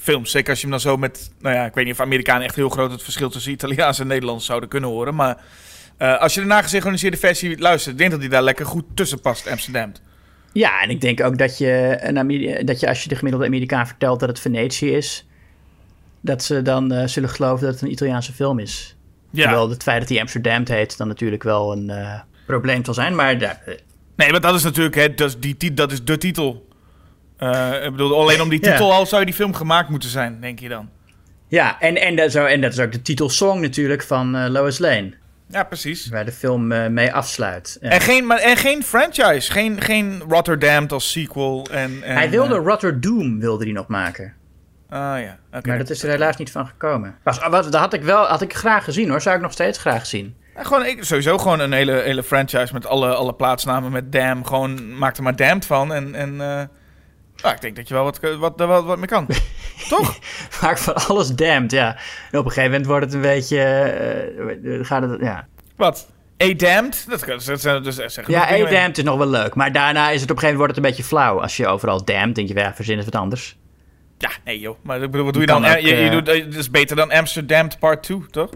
films. Zeker als je hem dan zo met, nou ja, ik weet niet of Amerikanen echt heel groot het verschil tussen Italiaans en Nederlands zouden kunnen horen. Maar eh, als je de nagesynchroniseerde versie luistert, ik denk dat hij daar lekker goed tussen past, Amsterdam. Ja, en ik denk ook dat je, een Ameri- dat je als je de gemiddelde Amerikaan vertelt dat het Venetië is, dat ze dan eh, zullen geloven dat het een Italiaanse film is. Ja. Terwijl het feit dat hij Amsterdam heet dan natuurlijk wel een eh, probleem zal zijn. Maar Nee, maar dat is natuurlijk, hè, dat, is die, dat is de titel. Eh, ik bedoel, alleen om die <laughs> Ja. titel al zou die film gemaakt moeten zijn, denk je dan. ja en, en, dat, zo, en dat is ook de titelsong natuurlijk van eh, Lois Lane, Ja, precies. waar de film eh, mee afsluit. Ja. En geen, maar, en geen franchise. Geen, geen Rotterdam als sequel. En, en, hij wilde Rotterdam wilde hij nog maken. ah ja, oké. Maar dat is er helaas niet van gekomen. Was, wat, dat had ik wel had ik graag gezien hoor. Zou ik nog steeds graag zien. Ja, gewoon, ik, sowieso gewoon een hele, hele franchise met alle, alle plaatsnamen met Dam. Gewoon maak er maar Damned van. En, en nou, ik denk dat je wel wat, wat, wat, wat mee kan. <laughs> Toch? Vaak van alles damned, ja. En op een gegeven moment wordt het een beetje... eh, gaat het, ja, Wat? A Damned? Dat, dat, dus zeggen ja nog dingen A mee. damned is nog wel leuk. Maar daarna is het op een gegeven moment wordt het een beetje flauw. Als je overal damned, denk je, ja, verzin eens wat anders. Ja, nee joh. Maar ik bedoel, wat doe je dan? Eh, ook, je, je eh, doet, eh, het is beter dan Amsterdam Part 2, toch?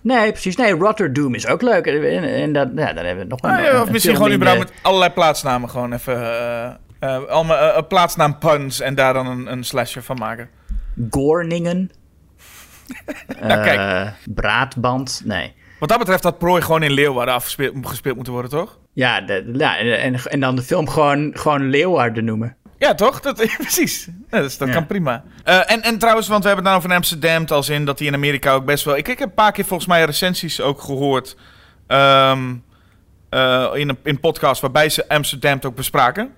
Nee, precies. Nee, Rotterdam is ook leuk. En, en dat, ja, dan hebben we nog een, Ah, ja, een of misschien gewoon überhaupt met allerlei plaatsnamen gewoon even... eh eh, allemaal eh, plaatsnaam puns en daar dan een, een slasher van maken. Gorningen. <laughs> Nou, kijk. Eh, Braadband. Nee. Wat dat betreft had Prooi gewoon in Leeuwarden afgespeeld gespeeld moeten worden, toch? Ja, de, ja en, en dan de film gewoon, gewoon Leeuwarden noemen. Ja, toch? Dat, <laughs> precies. Ja, dus dat Ja. kan prima. En, en trouwens, want we hebben het nou over Amsterdam, als in dat hij in Amerika ook best wel... Ik, ik heb een paar keer volgens mij recensies ook gehoord ehm, eh, in een in podcast waarbij ze Amsterdam ook bespraken.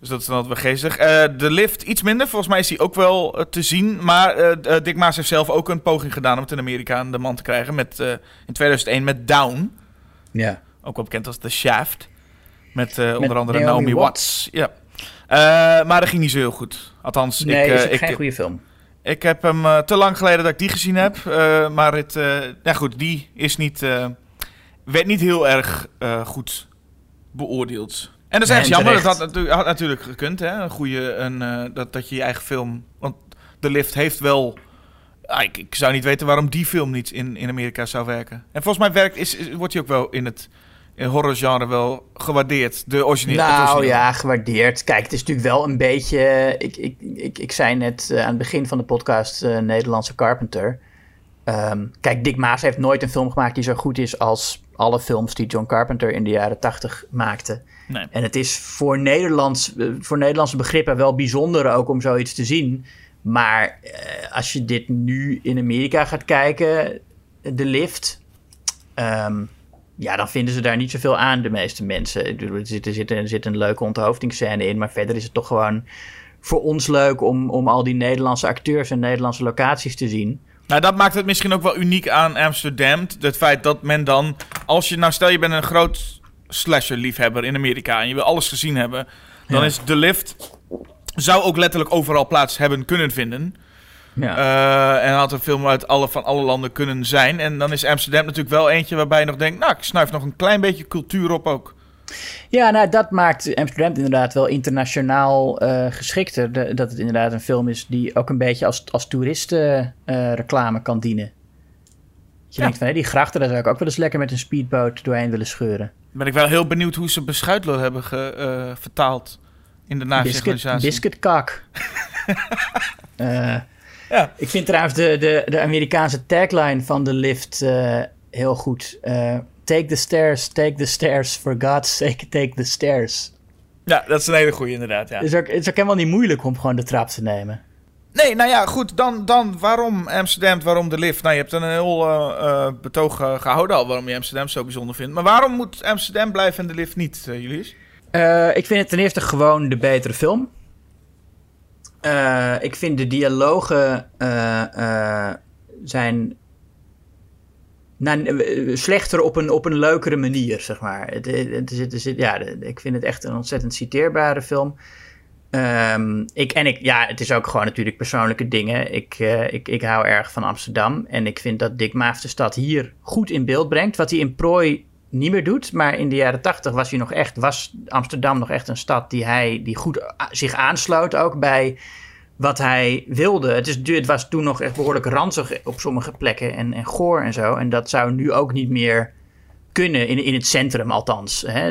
Dus dat is dan altijd wel geestig. Eh, de lift iets minder. Volgens mij is die ook wel eh, te zien. Maar eh, Dick Maas heeft zelf ook een poging gedaan om het in Amerika aan de man te krijgen. Met, in 2001 met Down. Ja. Ook wel bekend als The Shaft. Met onder andere Naomi Naomi, Watts. Watts. Ja. Maar dat ging niet zo heel goed. Althans, Nee, ik, is ook ik, geen goede film. ik heb hem te lang geleden dat ik die gezien heb. Maar het, ja goed, die is niet, werd niet heel erg goed beoordeeld. En dat is echt jammer. Dat had, natu- had natuurlijk gekund, hè? Een goede, een, eh, dat, dat je je eigen film. Want de lift heeft wel. ah, ik, ik zou niet weten waarom die film niet in, in Amerika zou werken. En volgens mij werkt, is, is- wordt hij ook wel in het horrorgenre wel gewaardeerd. De originele. Nou originele. ja, gewaardeerd. Kijk, het is natuurlijk wel een beetje. Ik, ik, ik, ik zei net eh, aan het begin van de podcast eh, Nederlandse Carpenter. Ehm, kijk, Dick Maas heeft nooit een film gemaakt die zo goed is als alle films die John Carpenter in de jaren tachtig maakte. Nee. En het is voor, Nederlands, eh, voor Nederlandse begrippen wel bijzonder ook om zoiets te zien. Maar eh, als je dit nu in Amerika gaat kijken, de lift. ehm, ja, dan vinden ze daar niet zoveel aan, de meeste mensen. Er zit, er zit, er zit een leuke onthoofdingsscène in, maar verder is het toch gewoon voor ons leuk om, om al die Nederlandse acteurs en Nederlandse locaties te zien. Nou, dat maakt het misschien ook wel uniek aan Amsterdam. Het feit dat men dan, als je, nou stel je bent een groot slasher-liefhebber in Amerika en je wil alles gezien hebben, dan Ja. is de lift, zou ook letterlijk overal plaats hebben kunnen vinden. Ja. Eh, en had een film uit alle, van alle landen kunnen zijn. En dan is Amsterdam natuurlijk wel eentje waarbij je nog denkt, nou, ik snuif nog een klein beetje cultuur op ook. Ja, nou, dat maakt Amsterdam inderdaad wel internationaal eh, geschikter. De- dat het inderdaad een film is die ook een beetje als, als toeristenreclame reclame kan dienen. Je Ja. denkt van, hé, die grachten, daar zou ik ook wel eens lekker met een speedboot doorheen willen scheuren. Ben ik wel heel benieuwd hoe ze beschuitler hebben ge- eh, vertaald in de nasynchronisatie. biscuitkak. <laughs> Eh, Ja. Ik vind trouwens de, de, de Amerikaanse tagline van de lift eh, heel goed. Take the stairs, take the stairs, for God's sake, take the stairs. Ja, dat is een hele goeie inderdaad, ja. Is, ook, het is ook helemaal niet moeilijk om gewoon de trap te nemen. Nee, nou ja, goed. Dan, dan waarom Amsterdam, waarom de lift? Nou, je hebt een heel eh, betoog eh, gehouden al waarom je Amsterdam zo bijzonder vindt. Maar waarom moet Amsterdam blijven en de lift niet, eh Julius? Ik vind het ten eerste gewoon de betere film. Ik vind de dialogen zijn nou, slechter op een, op een leukere manier, zeg maar. Het, het, ja, ik vind het echt een ontzettend citeerbare film. Ehm, ik, en ik, ja, het is ook gewoon natuurlijk persoonlijke dingen. Ik, eh, ik, ik hou erg van Amsterdam. En ik vind dat Dick Maaf de stad hier goed in beeld brengt. Wat hij in Prooi niet meer doet. Maar in de jaren tachtig was, hij nog echt, was Amsterdam nog echt een stad die, hij, die goed zich aansloot ook bij wat hij wilde. Het, is, het was toen nog echt behoorlijk ranzig op sommige plekken en, en goor en zo. En dat zou nu ook niet meer kunnen, in, in het centrum althans. Hè?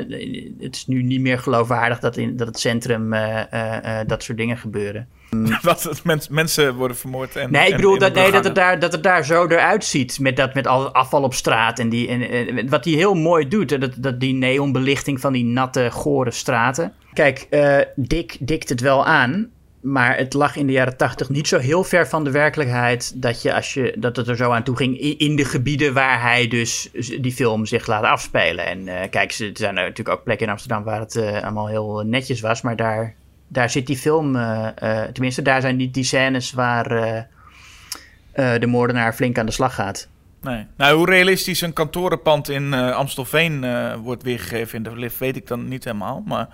Het is nu niet meer geloofwaardig dat in dat het centrum eh, eh, eh, dat soort dingen gebeuren. <laughs> Wat het mens- mensen worden vermoord en Nee, ik bedoel en dat, nee, dat, het daar, dat het daar zo eruit ziet. Met, dat, met al het afval op straat. En, die, en, en wat hij heel mooi doet. Dat, dat die neonbelichting van die natte, gore straten. Kijk, Dick dikt het wel aan. Maar het lag in de jaren tachtig niet zo heel ver van de werkelijkheid. Dat, je, als je, dat het er zo aan toe ging. In, de gebieden waar hij dus die film zich laat afspelen. En eh, kijk, er zijn natuurlijk ook plekken in Amsterdam waar het eh, allemaal heel netjes was. Maar daar, daar zit die film. eh, tenminste, daar zijn niet die scènes waar. de moordenaar flink aan de slag gaat. Nee. Nou, hoe realistisch een kantorenpand in Amstelveen wordt weergegeven in de lift, weet ik dan niet helemaal. Maar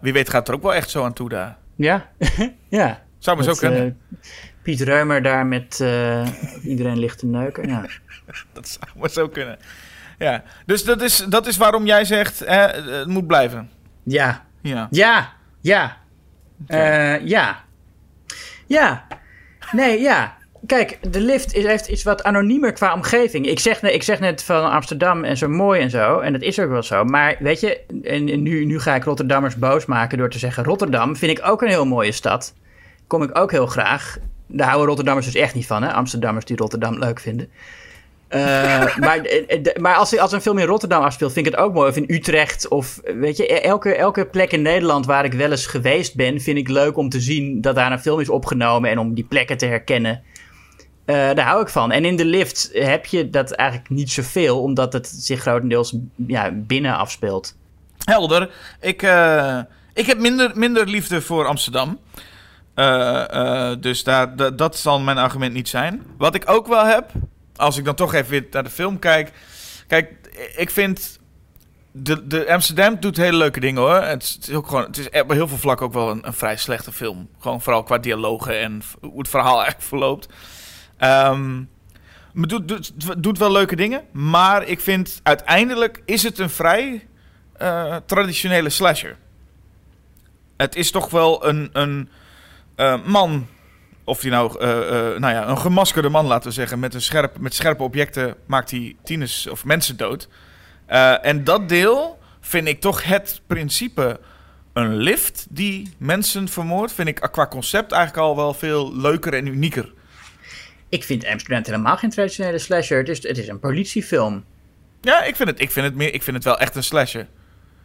wie weet gaat er ook wel echt zo aan toe daar. Ja, <laughs> ja. Zou maar zo kunnen. eh, Piet Reumer daar met eh, iedereen ligt te neuken. Ja. <laughs> Dat zou maar zo kunnen. Ja, dus dat is, dat is waarom jij zegt, hè, het moet blijven. ja, Ja. ja, ja. Eh, ja. Ja. Nee, ja. Kijk, de lift is, heeft iets wat anoniemer qua omgeving. Ik zeg, net- ik zeg net van Amsterdam en zo mooi en zo. En dat is ook wel zo. Maar weet je, en, nu, nu ga ik Rotterdammers boos maken door te zeggen... Rotterdam vind ik ook een heel mooie stad. Kom ik ook heel graag. Daar houden Rotterdammers dus echt niet van, hè? Amsterdammers die Rotterdam leuk vinden. Eh, <laughs> maar eh, de- maar als, als een film in Rotterdam afspeelt, vind ik het ook mooi. Of in Utrecht. Of weet je, elke, elke plek in Nederland waar ik wel eens geweest ben, vind ik leuk om te zien dat daar een film is opgenomen en om die plekken te herkennen. Eh, daar hou ik van. En in de lift heb je dat eigenlijk niet zoveel, omdat het zich grotendeels ja, binnen afspeelt. Helder. Ik, eh, ik heb minder, minder liefde voor Amsterdam. Eh, dus daar, da- dat zal mijn argument niet zijn. Wat ik ook wel heb, als ik dan toch even weer naar de film kijk. Kijk, ik vind. De, de Amsterdam doet hele leuke dingen hoor. Het is, ook gewoon. Het is op heel veel vlakken ook wel een, een vrij slechte film. Gewoon vooral qua dialogen en hoe het verhaal eigenlijk verloopt. Maar doet, doet, wel leuke dingen. Maar ik vind uiteindelijk is het een vrij eh, traditionele slasher. Het is toch wel een, een eh, man, of die nou, eh, nou ja, een gemaskerde man laten we zeggen, met, een scherp, met scherpe objecten maakt hij tieners of mensen dood. En dat deel vind ik toch het principe. Een lift die mensen vermoordt, vind ik qua concept eigenlijk al wel veel leuker en unieker. Ik vind Amsterdam helemaal geen traditionele slasher. Het is, het is een politiefilm. Ja, ik vind het, ik vind het, meer, ik vind het wel echt een slasher.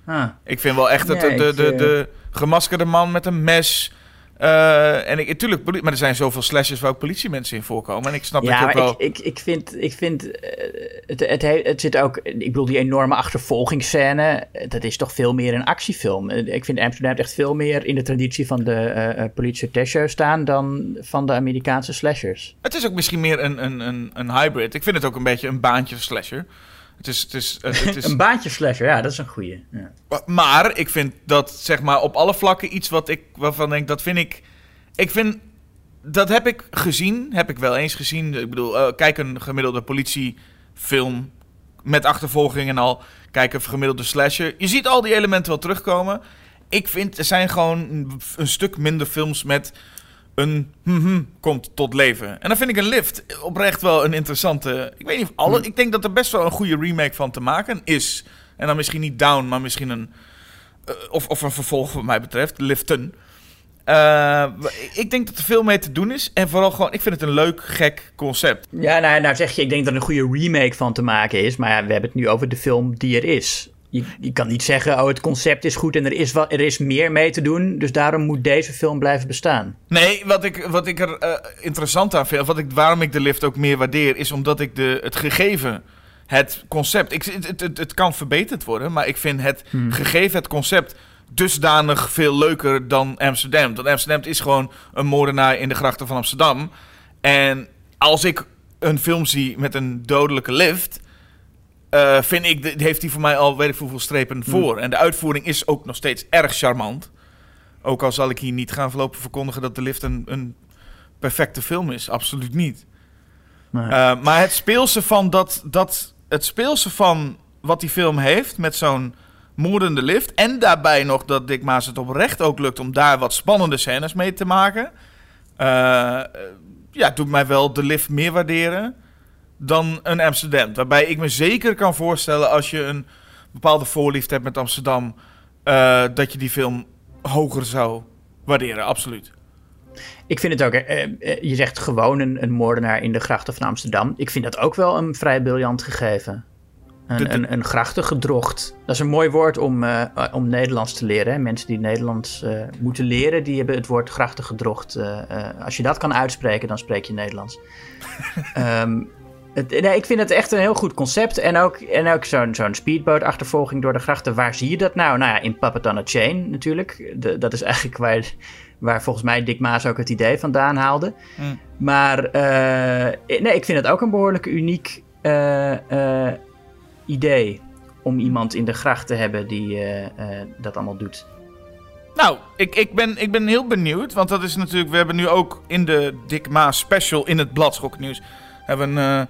Ah. Ik vind wel echt het, Nee, de, ik, de, eh, de gemaskerde man met een mes. Eh, en ik, natuurlijk, maar er zijn zoveel slashes waar ook politiemensen in voorkomen. En ik snap dat Ja, je ook wel... ik, ik, ik vind, ik vind eh, het, het, he- het zit ook, ik bedoel, die enorme achtervolgingsscène, eh, dat is toch veel meer een actiefilm. Ik vind Amsterdam echt veel meer in de traditie van de politie show staan dan van de Amerikaanse slashers. Het is ook misschien meer een, een, een, een hybrid. Ik vind het ook een beetje een baantje slasher. Het is, het is, het, het <laughs> is, Een baantje slasher, ja, dat is een goeie. Ja. Maar ik vind dat zeg maar op alle vlakken iets wat ik waarvan denk dat vind ik. Ik vind dat heb ik gezien, heb ik wel eens gezien. Ik bedoel, eh, kijk een gemiddelde politiefilm met achtervolging en al. Kijk een gemiddelde slasher. Je ziet al die elementen wel terugkomen. Ik vind er zijn gewoon een stuk minder films met een mhm komt tot leven. En dan vind ik een lift oprecht wel een interessante. Ik weet niet of alle. Ik denk dat er best wel een goede remake van te maken is. En dan misschien niet down, maar misschien een. eh, of, of een vervolg, wat mij betreft. Liften. Eh, ik denk dat er veel mee te doen is. En vooral gewoon, ik vind het een leuk, gek concept. Ja, nou, nou zeg je, ik denk dat er een goede remake van te maken is. Maar ja, we hebben het nu over de film die er is. Je, je kan niet zeggen, oh, het concept is goed en er is, wat, er is meer mee te doen. Dus daarom moet deze film blijven bestaan. Nee, wat ik, wat ik er eh, interessant aan vind, wat ik, waarom ik de lift ook meer waardeer, is omdat ik de, het gegeven, het concept, ik, het, het, het, het kan verbeterd worden, maar ik vind het gegeven, het concept, dusdanig veel leuker dan Amsterdam. Want Amsterdam is gewoon een moordenaar in de grachten van Amsterdam. En als ik een film zie met een dodelijke lift, eh, vind ik, heeft hij voor mij al weet ik hoeveel strepen voor. En de uitvoering is ook nog steeds erg charmant. Ook al zal ik hier niet gaan verlopen verkondigen dat de lift een, een perfecte film is. Absoluut niet. Maar, Eh, maar het speelse van dat, dat. Het speelse van wat die film heeft met zo'n moordende lift. En daarbij nog dat Dick Maas het oprecht ook lukt om daar wat spannende scènes mee te maken. eh, ja, doet mij wel de lift meer waarderen dan een Amsterdam. Waarbij ik me zeker kan voorstellen als je een bepaalde voorliefde hebt met Amsterdam. eh, dat je die film hoger zou waarderen, absoluut. Ik vind het ook, eh, eh, je zegt gewoon een, een moordenaar in de grachten van Amsterdam. Ik vind dat ook wel een vrij briljant gegeven. Een, De- de- een, een grachtengedrocht. Dat is een mooi woord om, om Nederlands te leren. Hè? Mensen die Nederlands moeten leren, die hebben het woord grachtengedrocht. eh, als je dat kan uitspreken, dan spreek je Nederlands. <laughs> Ehm, het, nee, ik vind het echt een heel goed concept. En ook, en ook zo'n zo'n speedboot-achtervolging door de grachten. Waar zie je dat nou? Nou ja, in Puppet on a Chain natuurlijk. De- dat is eigenlijk waar, waar volgens mij Dick Maas ook het idee vandaan haalde. Mm. Maar eh, nee, ik vind het ook een behoorlijk uniek eh, eh, idee om iemand in de gracht te hebben die dat allemaal doet? Nou, ik, ik, ben, ik ben heel benieuwd. Want dat is natuurlijk. We hebben nu ook in de Dick Maas special in het blad Schokkennieuws. Hebben een, eh,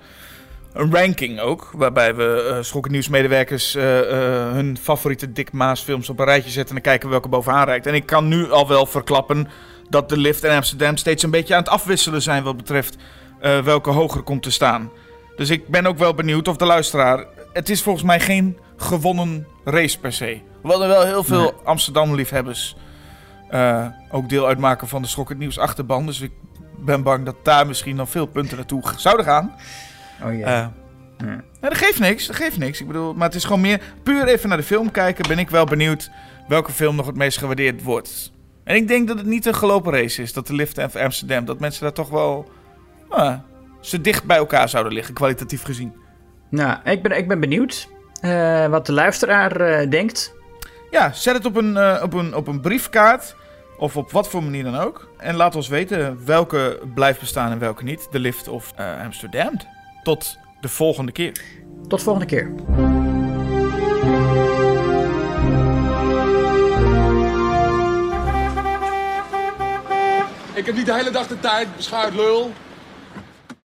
een ranking ook. Waarbij we eh Schokkennieuws-medewerkers eh, eh, hun favoriete Dick Maas films op een rijtje zetten. En dan kijken welke bovenaan reikt. En ik kan nu al wel verklappen dat de lift en Amsterdam steeds een beetje aan het afwisselen zijn. Wat betreft welke hoger komt te staan. Dus ik ben ook wel benieuwd of de luisteraar. Het is volgens mij geen gewonnen race per se. Hoewel er wel heel veel Nee. Amsterdam-liefhebbers ook deel uitmaken van de Schokkend Nieuws achterban. Dus ik ben bang dat daar misschien nog veel punten naartoe zouden gaan. Oh ja. Eh, Ja. nee, dat geeft niks, dat geeft niks. Ik bedoel, maar het is gewoon meer puur even naar de film kijken. Ben ik wel benieuwd welke film nog het meest gewaardeerd wordt. En ik denk dat het niet een gelopen race is, dat de lift en Amsterdam, dat mensen daar toch wel ah, ze dicht bij elkaar zouden liggen, kwalitatief gezien. Nou, ik ben, ik ben benieuwd eh, wat de luisteraar eh, denkt. Ja, zet het op een, eh, op, een, op een briefkaart. Of op wat voor manier dan ook. En laat ons weten welke blijft bestaan en welke niet. De lift of eh, Amsterdam. Tot de volgende keer. Tot volgende keer. Ik heb niet de hele dag de tijd, beschuit lul.